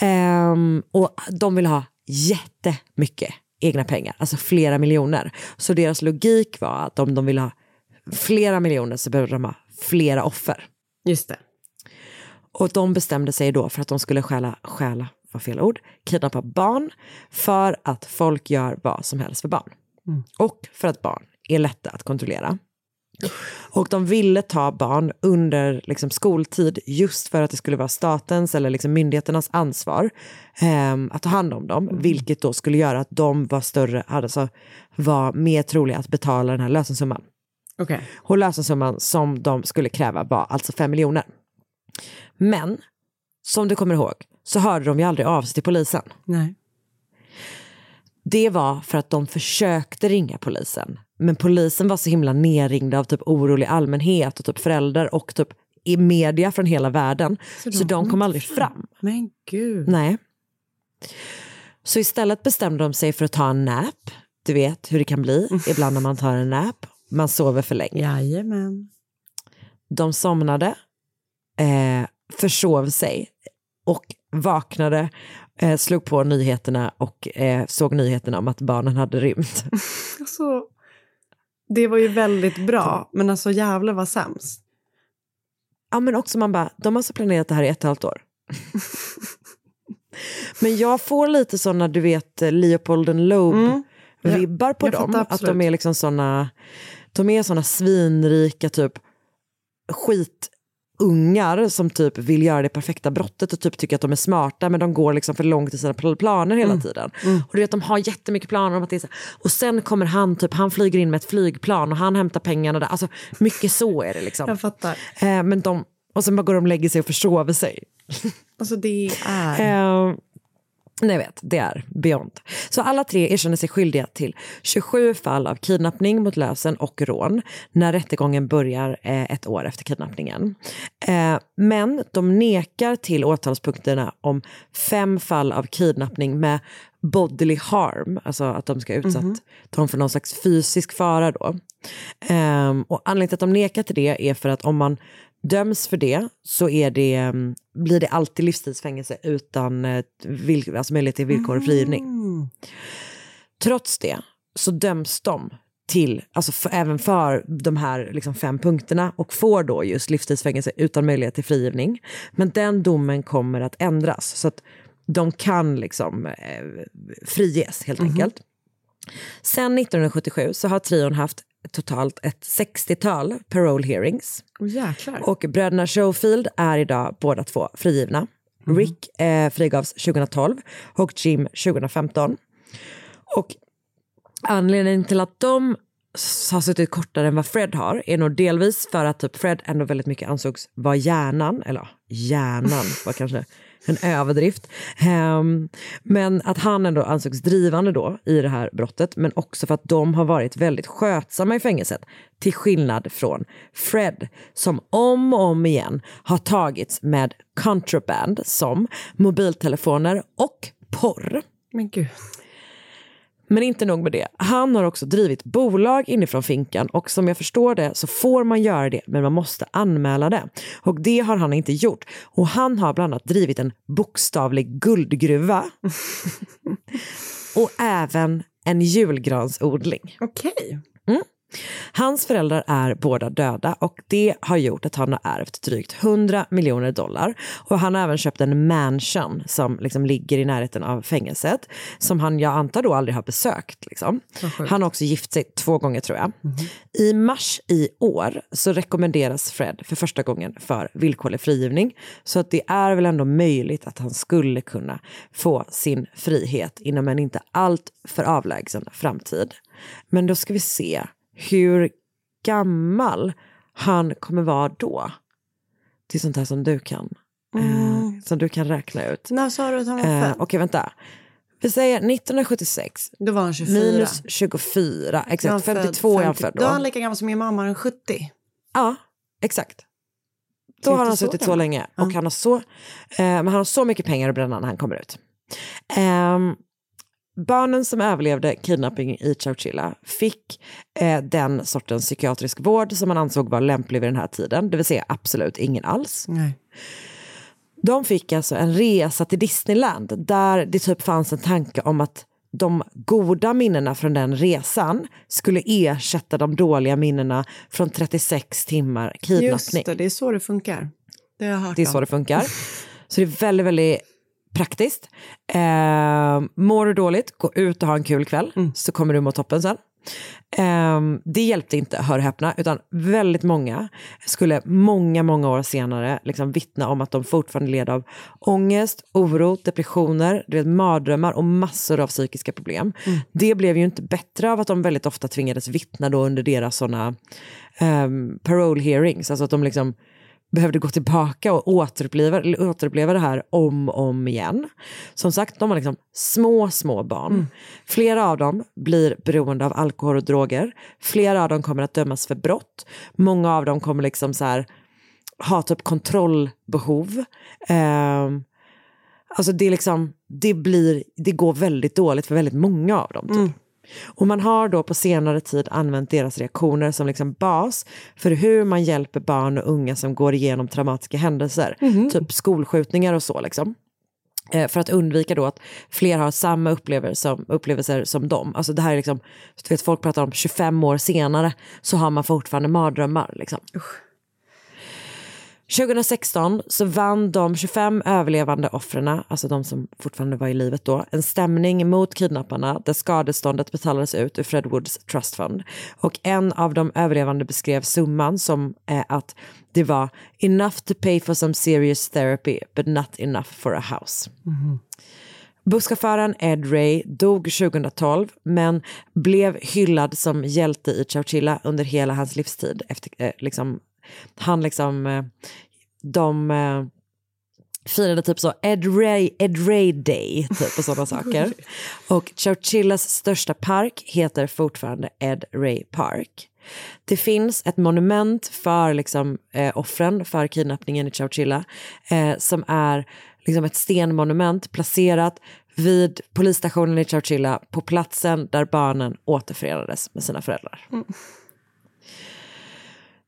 Ehm, och de vill ha jättemycket egna pengar, alltså flera miljoner. Så deras logik var att om de vill ha flera miljoner så behöver de ha flera offer. Just det. Och de bestämde sig då för att de skulle stjäla, stjäla var fel ord, kidnappa barn för att folk gör vad som helst för barn. Och för att barn är lätta att kontrollera. Och de ville ta barn under liksom, skoltid just för att det skulle vara statens eller liksom, myndigheternas ansvar ehm, att ta hand om dem. Vilket då skulle göra att de var större, alltså var mer troliga att betala den här lösensumman. Okej. Och lösensumman som de skulle kräva var alltså 5 miljoner. Men som du kommer ihåg så hörde de ju aldrig av sig till polisen. Nej. Det var för att de försökte ringa polisen. Men polisen var så himla nerringda av typ orolig allmänhet och typ föräldrar och typ i media från hela världen. Så, de kom aldrig fram. Men gud. Nej. Så istället bestämde de sig för att ta en nap. Du vet hur det kan bli ibland när man tar en nap. Man sover för länge. Jajamän. De somnade, eh, försov sig och vaknade, eh, slog på nyheterna och eh, såg nyheterna om att barnen hade rymt. [LAUGHS] Alltså, det var ju väldigt bra, men alltså jävlar vad sämst. Ja men också man bara, de har alltså planerat det här i ett och ett halvt år. [LAUGHS] men jag får lite sådana, du vet, Leopold and Loeb Mm. På jag dem. Att de är liksom såna, de är såna svinrika typ skitungar som typ vill göra det perfekta brottet och typ tycker att de är smarta men de går liksom för långt i sina pl- planer hela Mm. tiden. Och du vet de har jättemycket planer om att det är så, och sen kommer han typ, han flyger in med ett flygplan och han hämtar pengarna där. Alltså mycket så är det liksom. Jag fattar. Eh, men de, och sen bara går de och lägger sig och försover sig. Alltså det är... [LAUGHS] Eh, nej, vet, det är beyond. Så alla tre erkänner sig skyldiga till 27 fall av kidnappning mot lösen och rån när rättegången börjar eh, ett år efter kidnappningen. Eh, men de nekar till åtalspunkterna om fem fall av kidnappning med bodily harm, alltså att de ska ha utsatt Mhm. dem för någon slags fysisk fara då. Ehm, och anledningen till att de nekar till det är för att om man döms för det så är det, mm, blir det alltid livstidsfängelse utan eh, vill, alltså möjlighet till villkorlig frigivning. Mm. Trots det så döms de till, alltså för, även för de här liksom fem punkterna och får då just livstidsfängelse utan möjlighet till frigivning. Men den domen kommer att ändras så att de kan liksom eh, friges helt enkelt. Sen 1977 så har trion haft totalt ett 60-tal parole hearings. Jäklar. Och bröderna Schofield är idag båda två frigivna. Rick eh, frigavs 2012 och Jim 2015. Och anledningen till att de har suttit kortare än vad Fred har är nog delvis för att typ Fred ändå väldigt mycket ansågs vara hjärnan, eller hjärnan [LAUGHS] var kanske en överdrift. Um, men att han ändå ansågs drivande då i det här brottet, men också för att de har varit väldigt skötsamma i fängelset. Till skillnad från Fred, som om och om igen har tagits med contraband som mobiltelefoner och porr. Men gud. Men inte nog med det. Han har också drivit bolag inifrån finkan och som jag förstår det så får man göra det men man måste anmäla det. Och det har han inte gjort. Och han har bland annat drivit en bokstavlig guldgruva. [LAUGHS] och även en julgransodling. Okej. Mm. Hans föräldrar är båda döda och det har gjort att han har ärvt drygt 100 miljoner dollar. Och han har även köpt en mansion som liksom ligger i närheten av fängelset som han, jag antar då, aldrig har besökt. Liksom. Han har också gift sig två gånger tror jag. I mars i år så rekommenderas Fred för första gången för villkorlig frigivning. Så att det är väl ändå möjligt att han skulle kunna få sin frihet inom en inte allt för avlägsen framtid. Men då ska vi se hur gammal han kommer vara då. Det är sånt här som du kan, eh, som du kan räkna ut. När sa du att han var Eh, född? Okej, vänta. Vi säger 1976 Då var han 24. minus 24, Då är han exakt. född 52 är han 50. född Då är då. han lika gammal som min mamma, är 70. Ja, exakt. Är Då har han suttit så länge och han har så, eh, men han har så mycket pengar att bränna när han kommer ut. Ehm, barnen som överlevde kidnapping i Chowchilla fick eh, den sortens psykiatrisk vård som man ansåg var lämplig vid den här tiden, det vill säga absolut ingen alls. Nej. De fick alltså en resa till Disneyland där det typ fanns en tanke om att de goda minnena från den resan skulle ersätta de dåliga minnena från 36 timmar kidnappning. Just det, det är så det funkar. Det har jag hört Det är så om. det funkar. Så det är väldigt, väldigt praktiskt. Eh, mår du dåligt, gå ut och ha en kul kväll så kommer du må toppen sen. Eh, det hjälpte inte, hör och häpna, utan väldigt många skulle många, många år senare liksom vittna om att de fortfarande led av ångest, oro, depressioner, mardrömmar och massor av psykiska problem. Det blev ju inte bättre av att de väldigt ofta tvingades vittna då under deras sådana um, parole hearings, alltså att de liksom behövde gå tillbaka och återuppleva, återuppleva det här om och om igen. Som sagt, de har liksom små, små barn. Flera av dem blir beroende av alkohol och droger. Flera av dem kommer att dömas för brott. Många av dem kommer liksom så här, ha typ kontrollbehov. Ehm, alltså det, är liksom, det, blir, det går väldigt dåligt för väldigt många av dem. Typ. Och man har då på senare tid använt deras reaktioner som liksom bas för hur man hjälper barn och unga som går igenom traumatiska händelser. Typ skolskjutningar och så liksom. Eh, För att undvika då att fler har samma upplevelser som, upplevelser som dem. Alltså det här är liksom, du vet, folk pratar om 25 år senare så har man fortfarande mardrömmar. Liksom. 2016 så vann de 25 överlevande offren, alltså de som fortfarande var i livet då, en stämning mot kidnapparna där skadeståndet betalades ut ur Fred Woods Trust Fund. Och en av de överlevande beskrev summan som eh, att det var enough to pay for some serious therapy but not enough for a house. Busschauffören Ed Ray dog 2012 men blev hyllad som hjälte i Chowchilla under hela hans livstid. Efter, eh, liksom, han liksom, eh, de eh, firade typ så Ed Ray, Ed Ray Day typ och sådana [LAUGHS] saker. Och Chowchillas största park heter fortfarande Ed Ray Park. Det finns ett monument för liksom, eh, offren för kidnappningen i Chowchilla eh, som är liksom ett stenmonument placerat vid polisstationen i Chowchilla på platsen där barnen återförenades med sina föräldrar.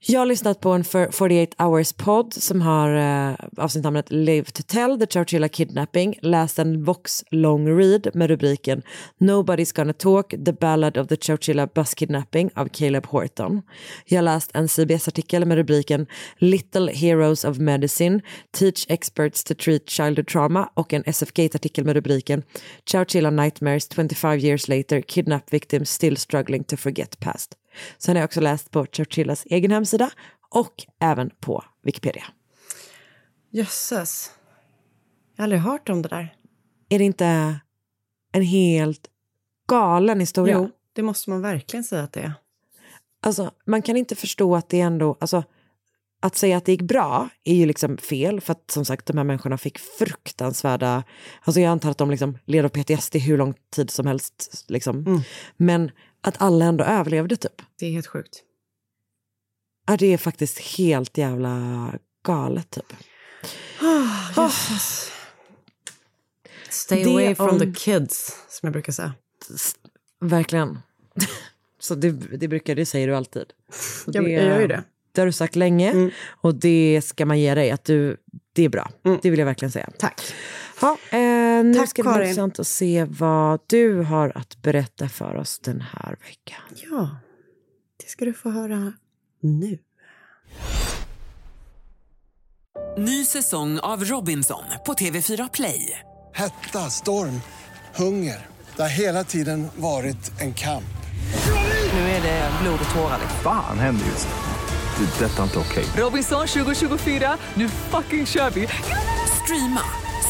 Jag har lyssnat på en 48 hours podd som har eh, avsnittnamnet Live to tell the Chowchilla kidnapping. Läst en Vox long read med rubriken Nobody's gonna talk the ballad of the Chowchilla bus kidnapping av Caleb Horton. Jag har läst en CBS-artikel med rubriken Little Heroes of Medicine Teach experts to treat childhood trauma och en SF Gate-artikel med rubriken Chowchilla Nightmares 25 years later kidnap victims still struggling to forget past. Sen har jag också läst på Churchillas egen hemsida och även på Wikipedia. Jösses. Jag har aldrig hört om det där. Är det inte en helt galen historia? Jo, det måste man verkligen säga att det är. Alltså, man kan inte förstå att det ändå... Alltså, att säga att det gick bra är ju liksom fel, för att som sagt de här människorna fick fruktansvärda... Alltså jag antar att de liksom led av PTSD hur lång tid som helst. Liksom. Men att alla ändå överlevde typ. Det är helt sjukt. Ja, det är faktiskt helt jävla galet typ. Oh, jösses. Stay Det away from om- the kids, som jag brukar säga. Verkligen. [LAUGHS] Så det, det brukar det säger du alltid. Och Jag- jag gör ju det. Det har du sagt länge och det ska man ge dig. Att du, det är bra. Det vill jag verkligen säga. Tack. Ja, eh, nu Tack, ska det bli intressant att se vad du har att berätta för oss den här veckan. Ja, det ska du få höra nu. Ny säsong av Robinson på TV4 Play. Hetta, storm, hunger. Det har hela tiden varit en kamp. Nu är det blod och tårar. Fan händer just nu. Det. är Detta inte okej. Robinson 2024, nu fucking kör vi! Streama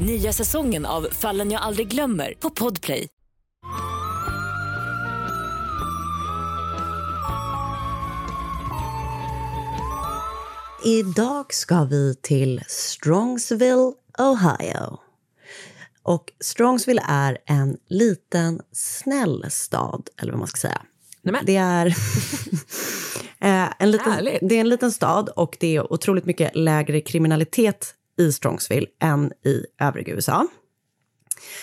Nya säsongen av Fallen jag aldrig glömmer på Podplay. Idag ska vi till Strongsville, Ohio. Och Strongsville är en liten snäll stad, eller vad man ska säga. Det är, [LAUGHS] eh, en liten, det är en liten stad och det är otroligt mycket lägre kriminalitet i Strongsville än i övriga USA.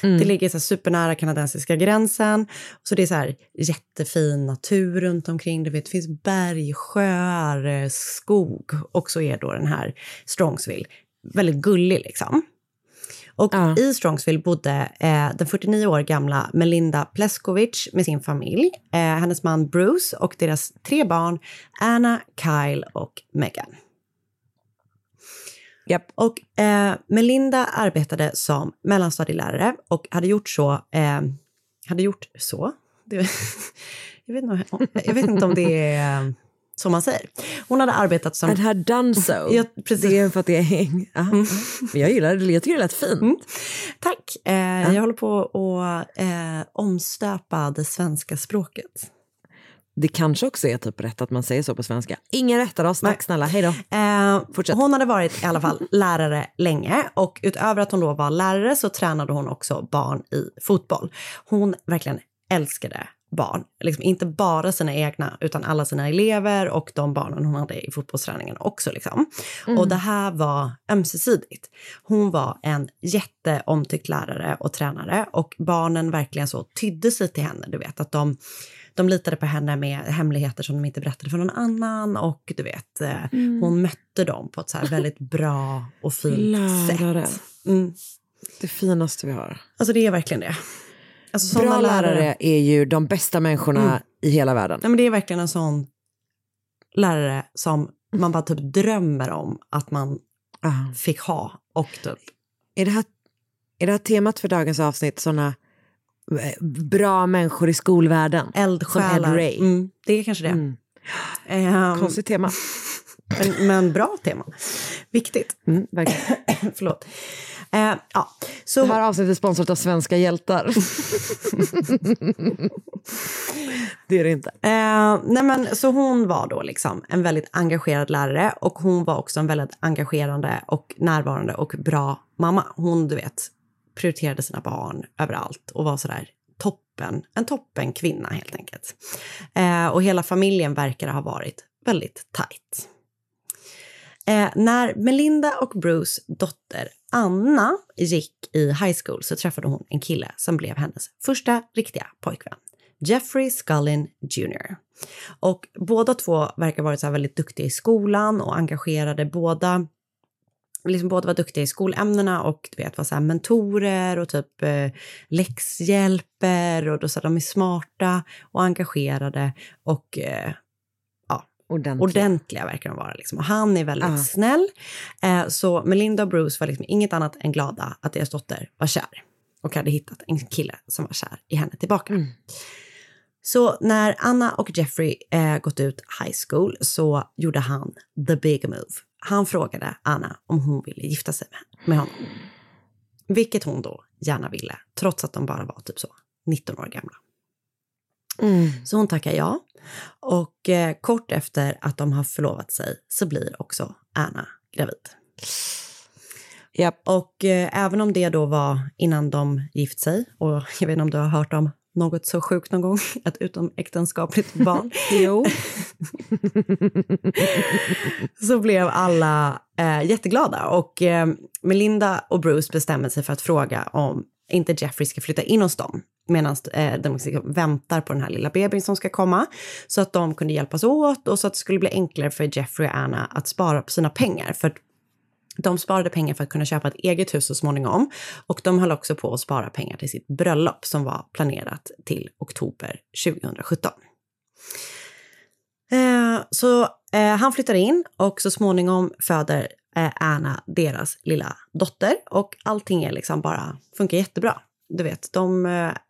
Det ligger så supernära kanadensiska gränsen. Så det är så här jättefin natur runt omkring. Du vet, det finns berg, sjöar, eh, skog. Och så är då den här Strongsville väldigt gullig liksom. Och i Strongsville bodde eh, den 49 år gamla Melinda Pleskovic med sin familj, eh, hennes man Bruce och deras tre barn Anna, Kyle och Megan. Japp. Och eh, Melinda arbetade som mellanstadielärare och hade gjort så, eh, hade gjort så, det, [LAUGHS] jag, vet inte, om- jag vet inte om det är eh, så man säger. Hon hade arbetat som... And had done so. [LAUGHS] Ja, precis. Det är för att det är häng. Ja. Men jag gillar det, jag tycker det lät fint. Tack. Eh, Jag håller på att eh, omstöpa det svenska språket. Det kanske också är typ rätt att man säger så på svenska. Ingen rättar oss, tack snälla, hej då. Eh, Fortsätt. hon hade varit i alla fall [LAUGHS] lärare länge och utöver att hon då var lärare så tränade hon också barn i fotboll. Hon verkligen älskade barn, liksom inte bara sina egna utan alla sina elever och de barnen hon hade i fotbollsträningen också. Liksom. Och det här var ömsesidigt. Hon var en jätteomtyckt lärare och tränare och barnen verkligen så tydde sig till henne. Du vet att de de litade på henne med hemligheter som de inte berättade för någon annan och du vet, eh, hon mötte dem på ett så väldigt bra och fint Lärare. sätt. Mm. Det finaste vi har. Alltså det är verkligen det. Alltså, Bra lärare är ju de bästa människorna Mm. i hela världen. Nej, men det är verkligen en sån lärare som man bara typ drömmer om att man Ah. fick ha. Och typ, Är, det här, är det här temat för dagens avsnitt, såna eh, bra människor i skolvärlden? Ed eldsjälar. Mm, det är kanske det. Mm. Ehm, Konstigt tema. men, men bra tema. Viktigt. Mm, verkligen. [COUGHS] Förlåt. Eh, ja, så... Det här avsnittet är sponsrat av Svenska hjältar. [LAUGHS] det är det inte. Eh, nej men, så hon var då liksom en väldigt engagerad lärare och hon var också en väldigt engagerande och närvarande och bra mamma. Hon, du vet, prioriterade sina barn överallt och var sådär toppen, en toppen kvinna helt enkelt. Eh, och hela familjen verkar ha varit väldigt tajt. Eh, när Melinda och Bruce dotter Anna gick i high school så träffade hon en kille som blev hennes första riktiga pojkvän. Jeffrey Scullin Jr. Och båda två verkar ha varit så här väldigt duktiga i skolan och engagerade. Båda, liksom båda var duktiga i skolämnena och du vet, var så mentorer och typ eh, läxhjälper och då så här, de är smarta och engagerade och eh, Ordentliga. ordentliga verkar de vara. Liksom. Och han är väldigt Ja. snäll. Eh, så Melinda och Bruce var liksom inget annat än glada att deras dotter var kär och hade hittat en kille som var kär i henne tillbaka. Så när Anna och Jeffrey eh, gått ut high school så gjorde han the big move. Han frågade Anna om hon ville gifta sig med, honom. Vilket hon då gärna ville, trots att de bara var typ så 19 år gamla. Så hon tackar ja. Och eh, kort efter att de har förlovat sig så blir också Anna gravid. Japp. Och eh, även om det då var innan de gift sig, och jag vet inte om du har hört om något så sjukt någon gång, [LAUGHS] ett utomäktenskapligt [LAUGHS] barn. jo. [LAUGHS] så blev alla eh, jätteglada och eh, Melinda och Bruce bestämmer sig för att fråga om inte Jeffrey ska flytta in hos dem medan eh, de liksom väntar på den här lilla bebisen som ska komma så att de kunde hjälpas åt och så att det skulle bli enklare för Jeffrey och Anna att spara på sina pengar. För de sparade pengar för att kunna köpa ett eget hus så småningom och de höll också på att spara pengar till sitt bröllop som var planerat till oktober 2017. Eh, så eh, han flyttar in och så småningom föder eh, Anna deras lilla dotter och allting är liksom bara funkar jättebra. Du vet, de,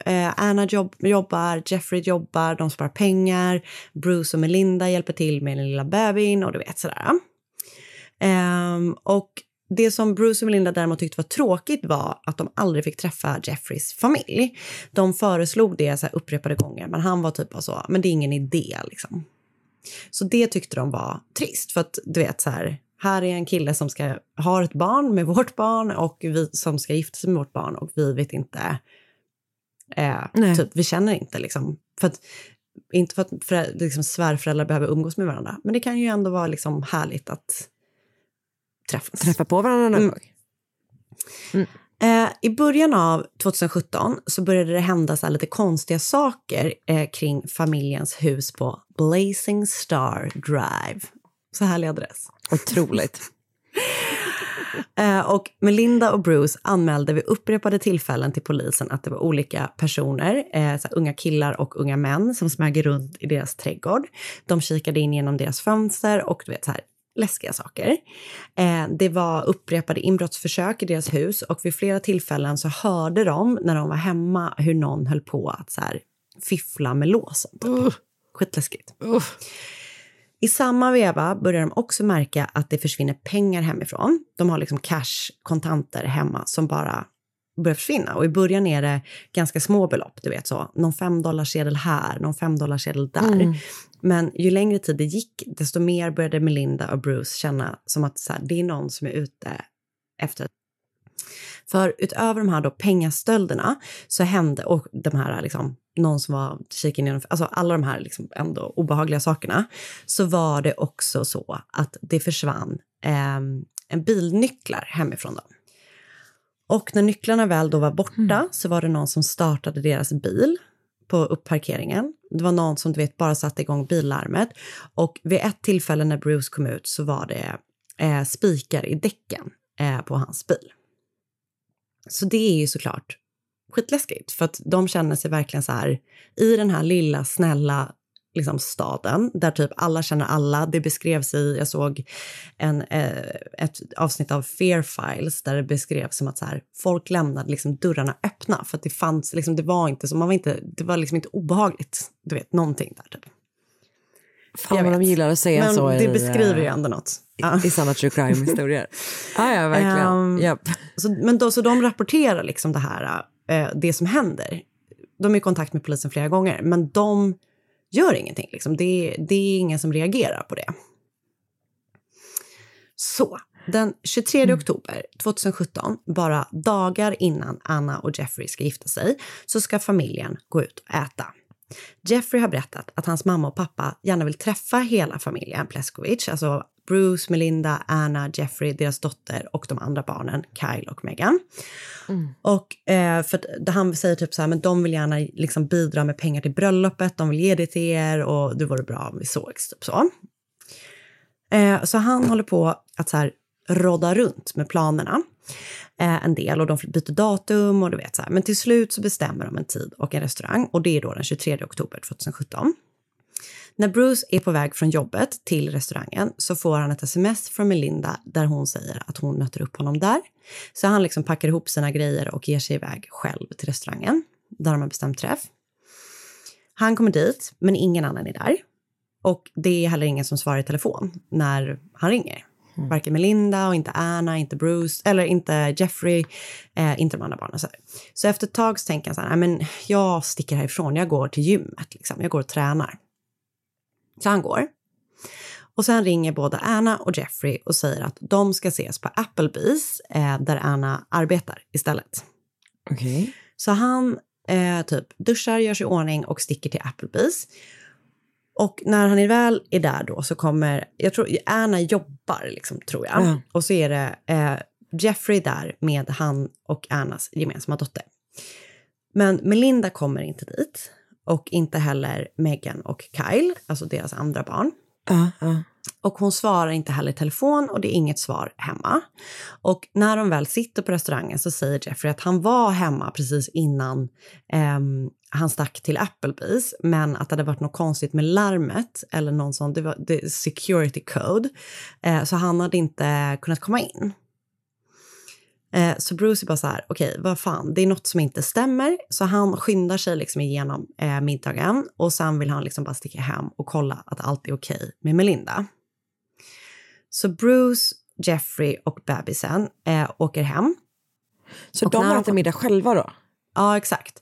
eh, Anna jobb, jobbar, Jeffrey jobbar, de sparar pengar, Bruce och Melinda hjälper till med den lilla bebisen och du vet sådär. Ehm, och det som Bruce och Melinda däremot tyckte var tråkigt var att de aldrig fick träffa Jeffreys familj. De föreslog det så här upprepade gånger, men han var typ så, men det är ingen idé liksom. Så det tyckte de var trist, för att du vet så här, här är en kille som ska ha ett barn med vårt barn och vi som ska gifta sig med vårt barn och vi vet inte, eh, typ, vi känner inte liksom. För att, inte för att liksom, svärföräldrar behöver umgås med varandra, men det kan ju ändå vara liksom härligt att träffas. Träffa på varandra någon Mm. gång. Eh, I början av 2017 så började det hända så lite konstiga saker eh, kring familjens hus på Blazing Star Drive. Så härlig adress. Otroligt. [LAUGHS] Eh, och Melinda och Bruce anmälde vid upprepade tillfällen till polisen att det var olika personer, eh, så unga killar och unga män som smög runt i deras trädgård. De kikade in genom deras fönster och du vet så här, läskiga saker. Eh, det var upprepade inbrottsförsök i deras hus och vid flera tillfällen så hörde de när de var hemma hur någon höll på att så här, fiffla med låsen. Typ. Skitläskigt. I samma veva börjar de också märka att det försvinner pengar hemifrån. De har liksom cash, kontanter hemma som bara börjar försvinna. Och i början är det ganska små belopp, du vet så. Någon femdollarsedel här, någon femdollarsedel där. Mm. Men ju längre tid det gick, desto mer började Melinda och Bruce känna som att så här, det är någon som är ute efter för utöver de här då pengastölderna så hände, och de här liksom, någon som var kiken genom, alltså alla de här liksom ändå obehagliga sakerna, så var det också så att det försvann eh, en bilnycklar hemifrån dem. Och när nycklarna väl då var borta så var det någon som startade deras bil på uppparkeringen. Det var någon som du vet bara satte igång billarmet och vid ett tillfälle när Bruce kom ut så var det eh, spikar i däcken eh, på hans bil. Så det är ju såklart skitläskigt för att de känner sig verkligen så här i den här lilla snälla liksom staden där typ alla känner alla. Det beskrevs i, jag såg en, eh, ett avsnitt av Fear Files där det beskrevs som att så här, folk lämnade liksom dörrarna öppna för att det fanns, liksom, det var inte så, man var inte, det var liksom inte obehagligt, du vet, någonting där typ. Fan Jag vad de vet. gillar att säga Men så det i, beskriver ju eh, ändå något. I, i sanna true crime-historier. [LAUGHS] ja, ja, verkligen. Ehm, Japp. så, men då, så de rapporterar liksom det här, eh, det som händer. De är i kontakt med polisen flera gånger, men de gör ingenting. Liksom. Det, det är ingen som reagerar på det. Så, den 23 oktober 2017, bara dagar innan Anna och Jeffrey ska gifta sig, så ska familjen gå ut och äta. Jeffrey har berättat att hans mamma och pappa gärna vill träffa hela familjen Pleskovic, alltså Bruce, Melinda, Anna, Jeffrey, deras dotter och de andra barnen, Kyle och Megan. Och eh, för att han säger typ så här, men de vill gärna liksom bidra med pengar till bröllopet, de vill ge det till er och det vore bra om vi sågs, typ så. Eh, så han håller på att så här rodda runt med planerna eh, en del och de byter datum och du vet så här. Men till slut så bestämmer de en tid och en restaurang och det är då den 23 oktober 2017. När Bruce är på väg från jobbet till restaurangen så får han ett sms från Melinda där hon säger att hon möter upp honom där. Så han liksom packar ihop sina grejer och ger sig iväg själv till restaurangen där de har bestämt träff. Han kommer dit, men ingen annan är där. Och det är heller ingen som svarar i telefon när han ringer. Varken Melinda och inte Anna, inte Bruce, eller inte Jeffrey, eh, inte de andra barnen. Så, här. så efter ett tag så tänker han så här, "Nej, men jag sticker härifrån, jag går till gymmet, liksom. jag går och tränar. Så han går. Och sen ringer både Anna och Jeffrey och säger att de ska ses på Applebee's eh, där Anna arbetar istället. Okej. Så han eh, typ duschar, gör sig i ordning och sticker till Applebee's. Och när han är väl är där då så kommer, jag tror Anna jobbar liksom tror jag. Ja. Och så är det eh, Jeffrey där med han och Annas gemensamma dotter. Men Melinda kommer inte dit och inte heller Megan och Kyle, alltså deras andra barn. Ja, ja. Och hon svarar inte heller i telefon och det är inget svar hemma. Och när de väl sitter på restaurangen så säger Jeffrey att han var hemma precis innan ehm, han stack till Applebee's, men att det hade varit något konstigt med larmet eller någon sån, det var det, security code, eh, så han hade inte kunnat komma in. Eh, så Bruce är bara så här, okej, vad fan, det är något som inte stämmer. Så han skyndar sig liksom igenom eh, middagen och sen vill han liksom bara sticka hem och kolla att allt är okej med Melinda. Så Bruce, Jeffrey och bebisen eh, åker hem. Så Och de äter middag själva då? Ja, exakt.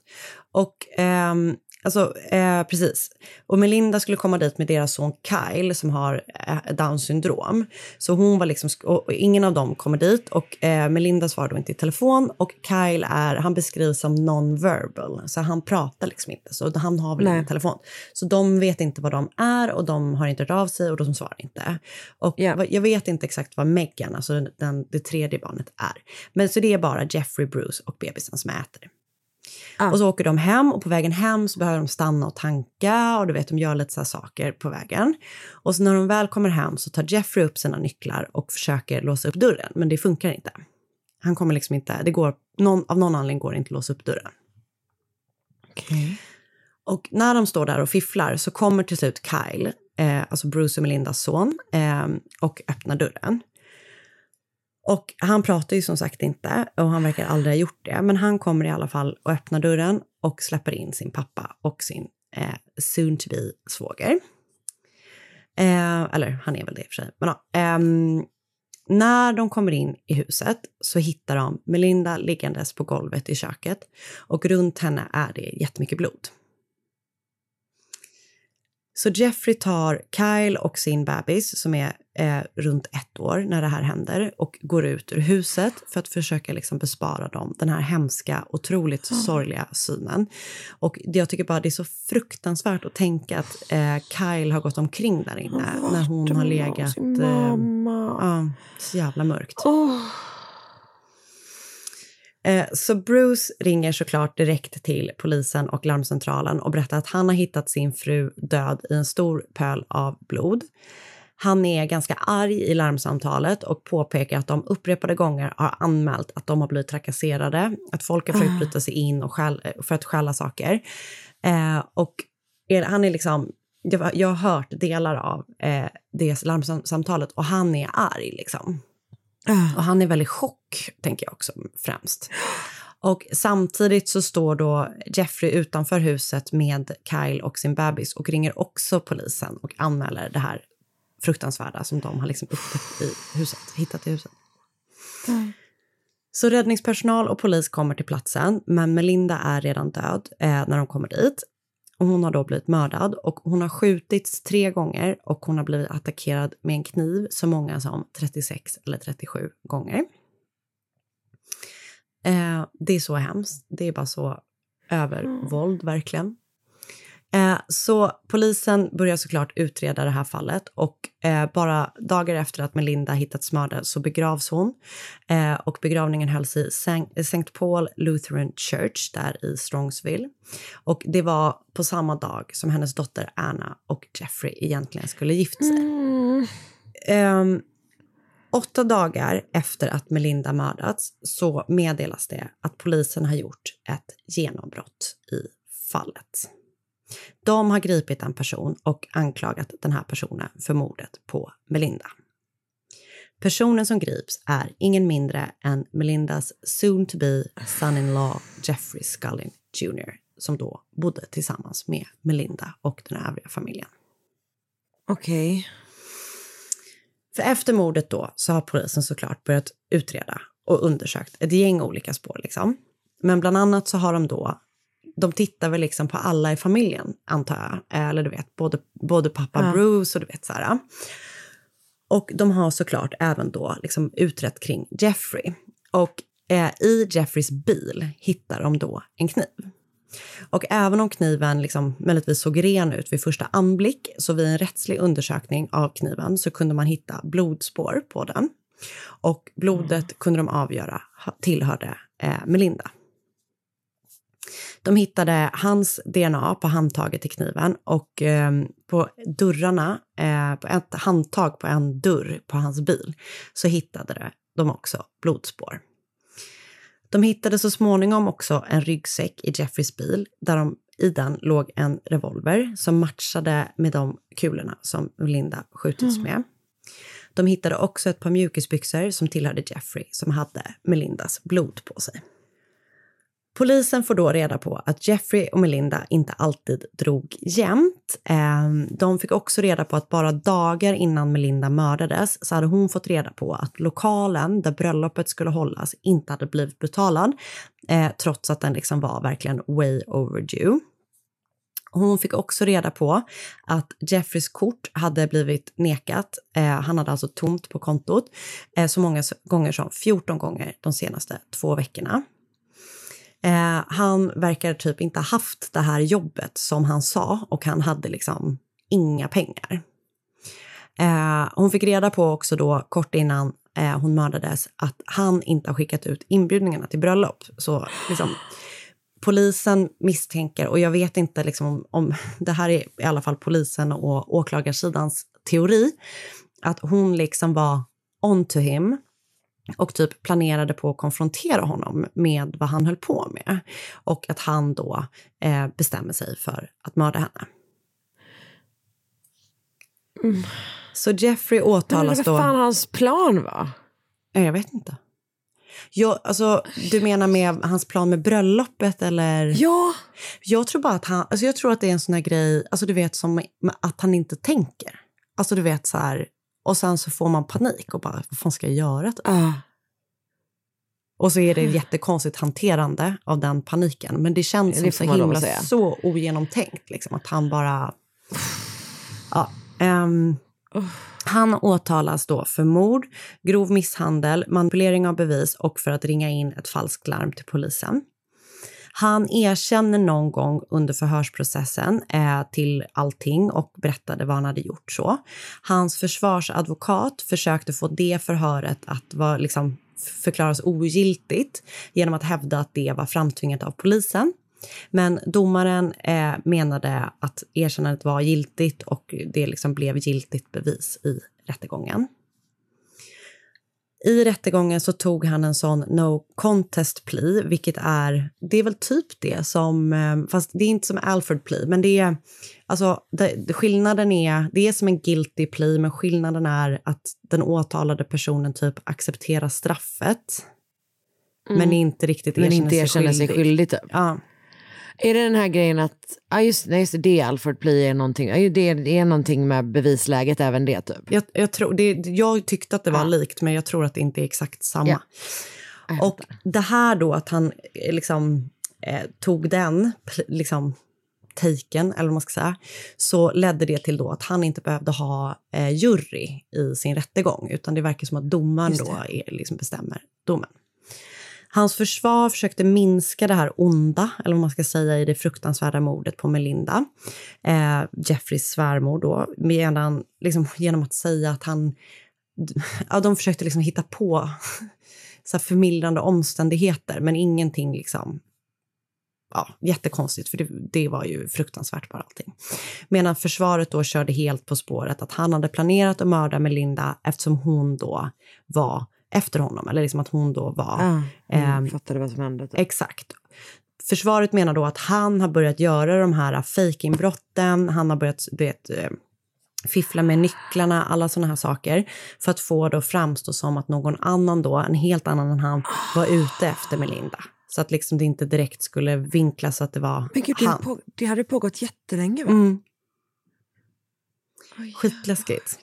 Och ehm, alltså, eh, precis. Och Melinda skulle komma dit med deras son Kyle som har eh, Downs syndrom. Så hon var liksom, och, och ingen av dem kommer dit och eh, Melinda svarar då inte i telefon och Kyle är, han beskrivs som non-verbal. Så han pratar liksom inte, så han har väl ingen telefon. Så de vet inte vad de är och de har inte hört av sig och de svarar inte. Och vad- jag vet inte exakt vad Megan, alltså den, den, det tredje barnet är. Men så det är bara Jeffrey, Bruce och bebisen som äter. Ah. Och så åker de hem och på vägen hem så behöver de stanna och tanka och du vet, de gör lite så saker på vägen. Och så när de väl kommer hem så tar Jeffrey upp sina nycklar och försöker låsa upp dörren, men det funkar inte. Han kommer liksom inte, det går, någon, av någon anledning går det inte att låsa upp dörren. Och när de står där och fifflar så kommer till slut Kyle eh, alltså Bruce och Melindas son, eh, och öppnar dörren. Och han pratar ju som sagt inte och han verkar aldrig ha gjort det. Men han kommer i alla fall och öppnar dörren och släpper in sin pappa och sin eh, soon to be svåger. Eh, eller han är väl det i och för sig. Men, ja, ehm, när de kommer in i huset så hittar de Melinda liggandes på golvet i köket och runt henne är det jättemycket blod. Så Jeffrey tar Kyle och sin bebis som är eh, runt ett år när det här händer och går ut ur huset för att försöka liksom bespara dem den här hemska, otroligt Mm. sorgliga synen. Och jag tycker bara det är så fruktansvärt att tänka att eh, Kyle har gått omkring där inne när hon har legat... eh, ja, så jävla mörkt. Åh. Eh, Så Bruce ringer såklart direkt till polisen och larmcentralen och berättar att han har hittat sin fru död i en stor pöl av blod. Han är ganska arg i larmsamtalet och påpekar att de upprepade gånger har anmält att de har blivit trakasserade, att folk har försökt Ah. bryta sig in och stjäl, för att stjäla saker. Eh, och är, han är liksom, jag, jag har hört delar av eh, det larmsamtalet och han är arg liksom. Och han är väldigt chock, tänker jag också främst. Och samtidigt så står då Jeffrey utanför huset med Kyle och sin bebis och ringer också polisen och anmäler det här fruktansvärda som de har liksom upptäckt i huset, hittat i huset. Så räddningspersonal och polis kommer till platsen, men Melinda är redan död eh, när de kommer dit. Och hon har då blivit mördad och hon har skjutits tre gånger och hon har blivit attackerad med en kniv så många som 36 eller 37 gånger. Eh, det är så hemskt. Det är bara så övervåld, verkligen. Eh, så polisen börjar såklart utreda det här fallet och eh, bara dagar efter att Melinda hittats mördad så begravs hon. Eh, och begravningen hölls i St. Paul Lutheran Church där i Strongsville. Och det var på samma dag som hennes dotter Anna och Jeffrey egentligen skulle gift sig. Ehm, åtta dagar efter att Melinda mördats så meddelas det att polisen har gjort ett genombrott i fallet. De har gripit en person och anklagat den här personen för mordet på Melinda. Personen som grips är ingen mindre än Melindas soon to be son-in-law Jeffrey Scullin Jr. som då bodde tillsammans med Melinda och den övriga familjen. Okej. För efter mordet då så har polisen såklart börjat utreda och undersökt ett gäng olika spår liksom. Men bland annat så har de då, de tittar väl liksom på alla i familjen antar jag. Eller du vet, både, både pappa Ja. Bruce och du vet så här. Och de har såklart även då liksom utrett kring Jeffrey. Och eh, i Jeffreys bil hittar de då en kniv. Och även om kniven liksom möjligtvis såg ren ut vid första anblick så vid en rättslig undersökning av kniven så kunde man hitta blodspår på den. Och blodet kunde de avgöra tillhörde eh, Melinda. De hittade hans DNA på handtaget till kniven och eh, på dörrarna, eh, på ett handtag på en dörr på hans bil, så hittade de också blodspår. De hittade så småningom också en ryggsäck i Jeffreys bil där de, i den låg en revolver som matchade med de kulorna som Linda skjutits Mm. med. De hittade också ett par mjukisbyxor som tillhörde Jeffrey som hade Melindas blod på sig. Polisen får då reda på att Jeffrey och Melinda inte alltid drog jämnt. Ehm, de fick också reda på att bara dagar innan Melinda mördades så hade hon fått reda på att lokalen där bröllopet skulle hållas inte hade blivit betalad eh, trots att den liksom var verkligen way overdue. Hon fick också reda på att Jeffreys kort hade blivit nekat. Eh, han hade alltså tomt på kontot eh, så många gånger som 14 gånger de senaste två veckorna. Eh, han verkar typ inte ha haft det här jobbet som han sa och han hade liksom inga pengar. Eh, hon fick reda på också då kort innan eh, hon mördades att han inte har skickat ut inbjudningarna till bröllop. Så liksom, polisen misstänker, och jag vet inte liksom om, om [LAUGHS] det här är i alla fall polisen och åklagarsidans teori, att hon liksom var on to him och typ planerade på att konfrontera honom med vad han höll på med. Och att han då eh, bestämmer sig för att mörda henne. Så Jeffrey Men åtalas vad då. fan hans plan var? Nej, Jag vet inte. Jag, alltså, du menar med hans plan med bröllopet eller? Ja. Jag tror bara att han, alltså jag tror att det är en sån här grej, alltså du vet som att han inte tänker. Alltså du vet så här, och sen så får man panik och bara, vad fan ska jag göra? Typ. Ah. Och så är det jättekonstigt hanterande av den paniken. Men det känns som så himla så ogenomtänkt. Liksom, att han bara... Ja, ehm, han åtalas då för mord, grov misshandel, manipulering av bevis och för att ringa in ett falskt larm till polisen. Han erkänner någon gång under förhörsprocessen eh, till allting och berättade vad han hade gjort. så. Hans försvarsadvokat försökte få det förhöret att vara, liksom, förklaras ogiltigt genom att hävda att det var framtvingat av polisen. Men domaren eh, menade att erkännandet var giltigt och det liksom blev giltigt bevis i rättegången. I rättegången så tog han en sån no contest plea, vilket är, det är väl typ det som, eh, fast det är inte som Alfred plea, men det är, alltså det, skillnaden är, det är som en guilty plea, men skillnaden är att den åtalade personen typ accepterar straffet, men inte riktigt Mm. Men erkänner inte erkänner sig skyldig typ. Ja. Är det den här grejen att, ja just, nej, just det, Alfred Plea är någonting, ja, det, det är någonting med bevisläget även det typ. Jag, jag, tror, det, jag tyckte att det var likt, men jag tror att det inte är exakt samma. Ja. Och det här då att han eh, liksom eh, tog den liksom taken, eller vad man ska säga, så ledde det till då att han inte behövde ha eh, jury i sin rättegång, utan det verkar som att domaren då är, liksom bestämmer domen. Hans försvar försökte minska det här onda, eller vad man ska säga, i det fruktansvärda mordet på Melinda, eh, Jeffreys svärmor då, medan, liksom, genom att säga att han... Ja, de försökte liksom hitta på [LAUGHS] så här förmildrande omständigheter, men ingenting liksom... Ja, jättekonstigt, för det, det var ju fruktansvärt bara allting. Medan försvaret då körde helt på spåret att han hade planerat att mörda Melinda eftersom hon då var efter honom, eller liksom att hon då var... Jag ehm, fattade vad som hände. Typ. Exakt. Försvaret menar då att han har börjat göra de här fejkinbrotten, han har börjat vet, eh, fiffla med nycklarna, alla såna här saker för att få det att framstå som att någon annan då, en helt annan än han, var ute efter Melinda. Så att liksom det inte direkt skulle vinklas att det var Men gud, det, han. på, det hade pågått jättelänge va? Mm. Skitläskigt.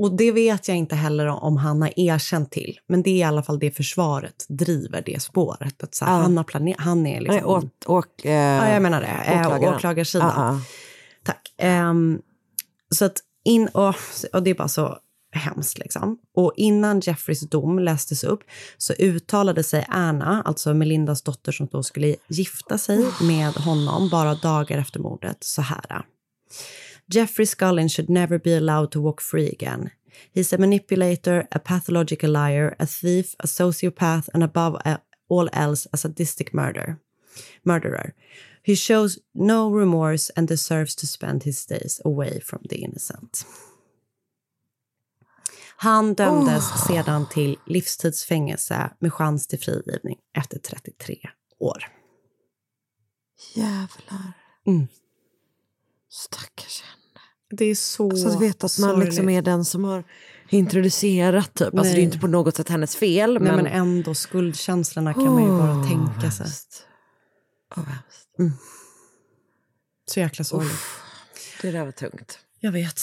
Och det vet jag inte heller om han har erkänt till. Men det är i alla fall det försvaret driver det spåret. Att så här, Ja. han, har planer- han är liksom... Åt, åk, eh, ja, jag menar det. Eh, åklagaren. åklagarsidan. Ja, ja. Tack. Ehm, så att in, och, och det är bara så hemskt liksom. Och innan Jeffreys dom lästes upp så uttalade sig Anna, alltså Melindas dotter som då skulle gifta sig med honom bara dagar efter mordet, så här. Jeffrey Scullin should never be allowed to walk free again. He's a manipulator, a pathological liar, a thief, a sociopath, and above all else, a sadistic murder. murderer. He shows no remorse and deserves to spend his days away from the innocent. Han dömdes sedan till livstidsfängelse med chans till frigivning efter 33 år. Jävlar. Mm. Stackars. Det är så Så att veta att man liksom är den som har introducerat typ. Alltså det är inte på något sätt hennes fel. Nej, men... men ändå skuldkänslorna kan man ju bara tänka sig. Åh, hemskt. Mm. Så jäkla sorgligt. Det där var tungt. Jag vet.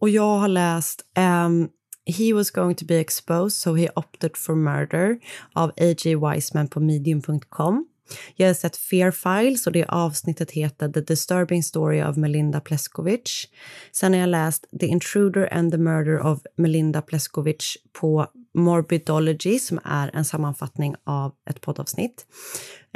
Och jag har läst um, He was going to be exposed so he opted for murder av A.J. Wiseman på medium.com. Jag har sett Fear Files och det avsnittet heter The Disturbing Story of Melinda Pleskovic. Sen har jag läst The Intruder and the Murder of Melinda Pleskovic på Morbidology som är en sammanfattning av ett poddavsnitt.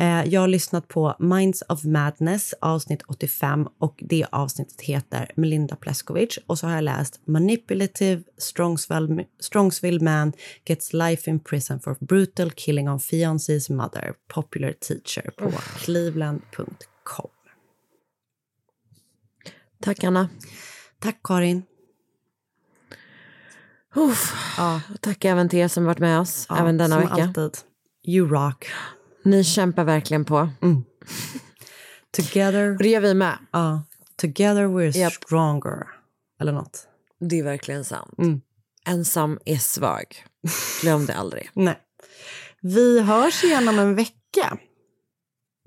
Eh, jag har lyssnat på Minds of Madness avsnitt 85 och det avsnittet heter Melinda Pleskovic och så har jag läst Manipulative Strongsville, Strongsville Man gets life in prison for brutal killing of fiancé's mother, popular teacher på cleveland.com. Tack Anna. Tack Karin. Uff. Och tack även till er som varit med oss Ja, även denna som vecka. alltid. You rock. Ni kämpar verkligen på. [LAUGHS] Together. Och det gör vi med. Ja. Together we're Japp. stronger. Eller något. Det är verkligen sant. Mm. Ensam är svag. Glöm det aldrig. [LAUGHS] Nej. Vi hörs igen om en vecka.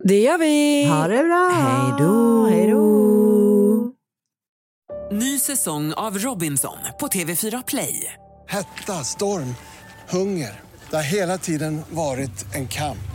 Det gör vi! Ha det bra! Hej då! Hej då! Ny säsong av Robinson på TV4 Play. Hetta, storm, hunger. Det har hela tiden varit en kamp.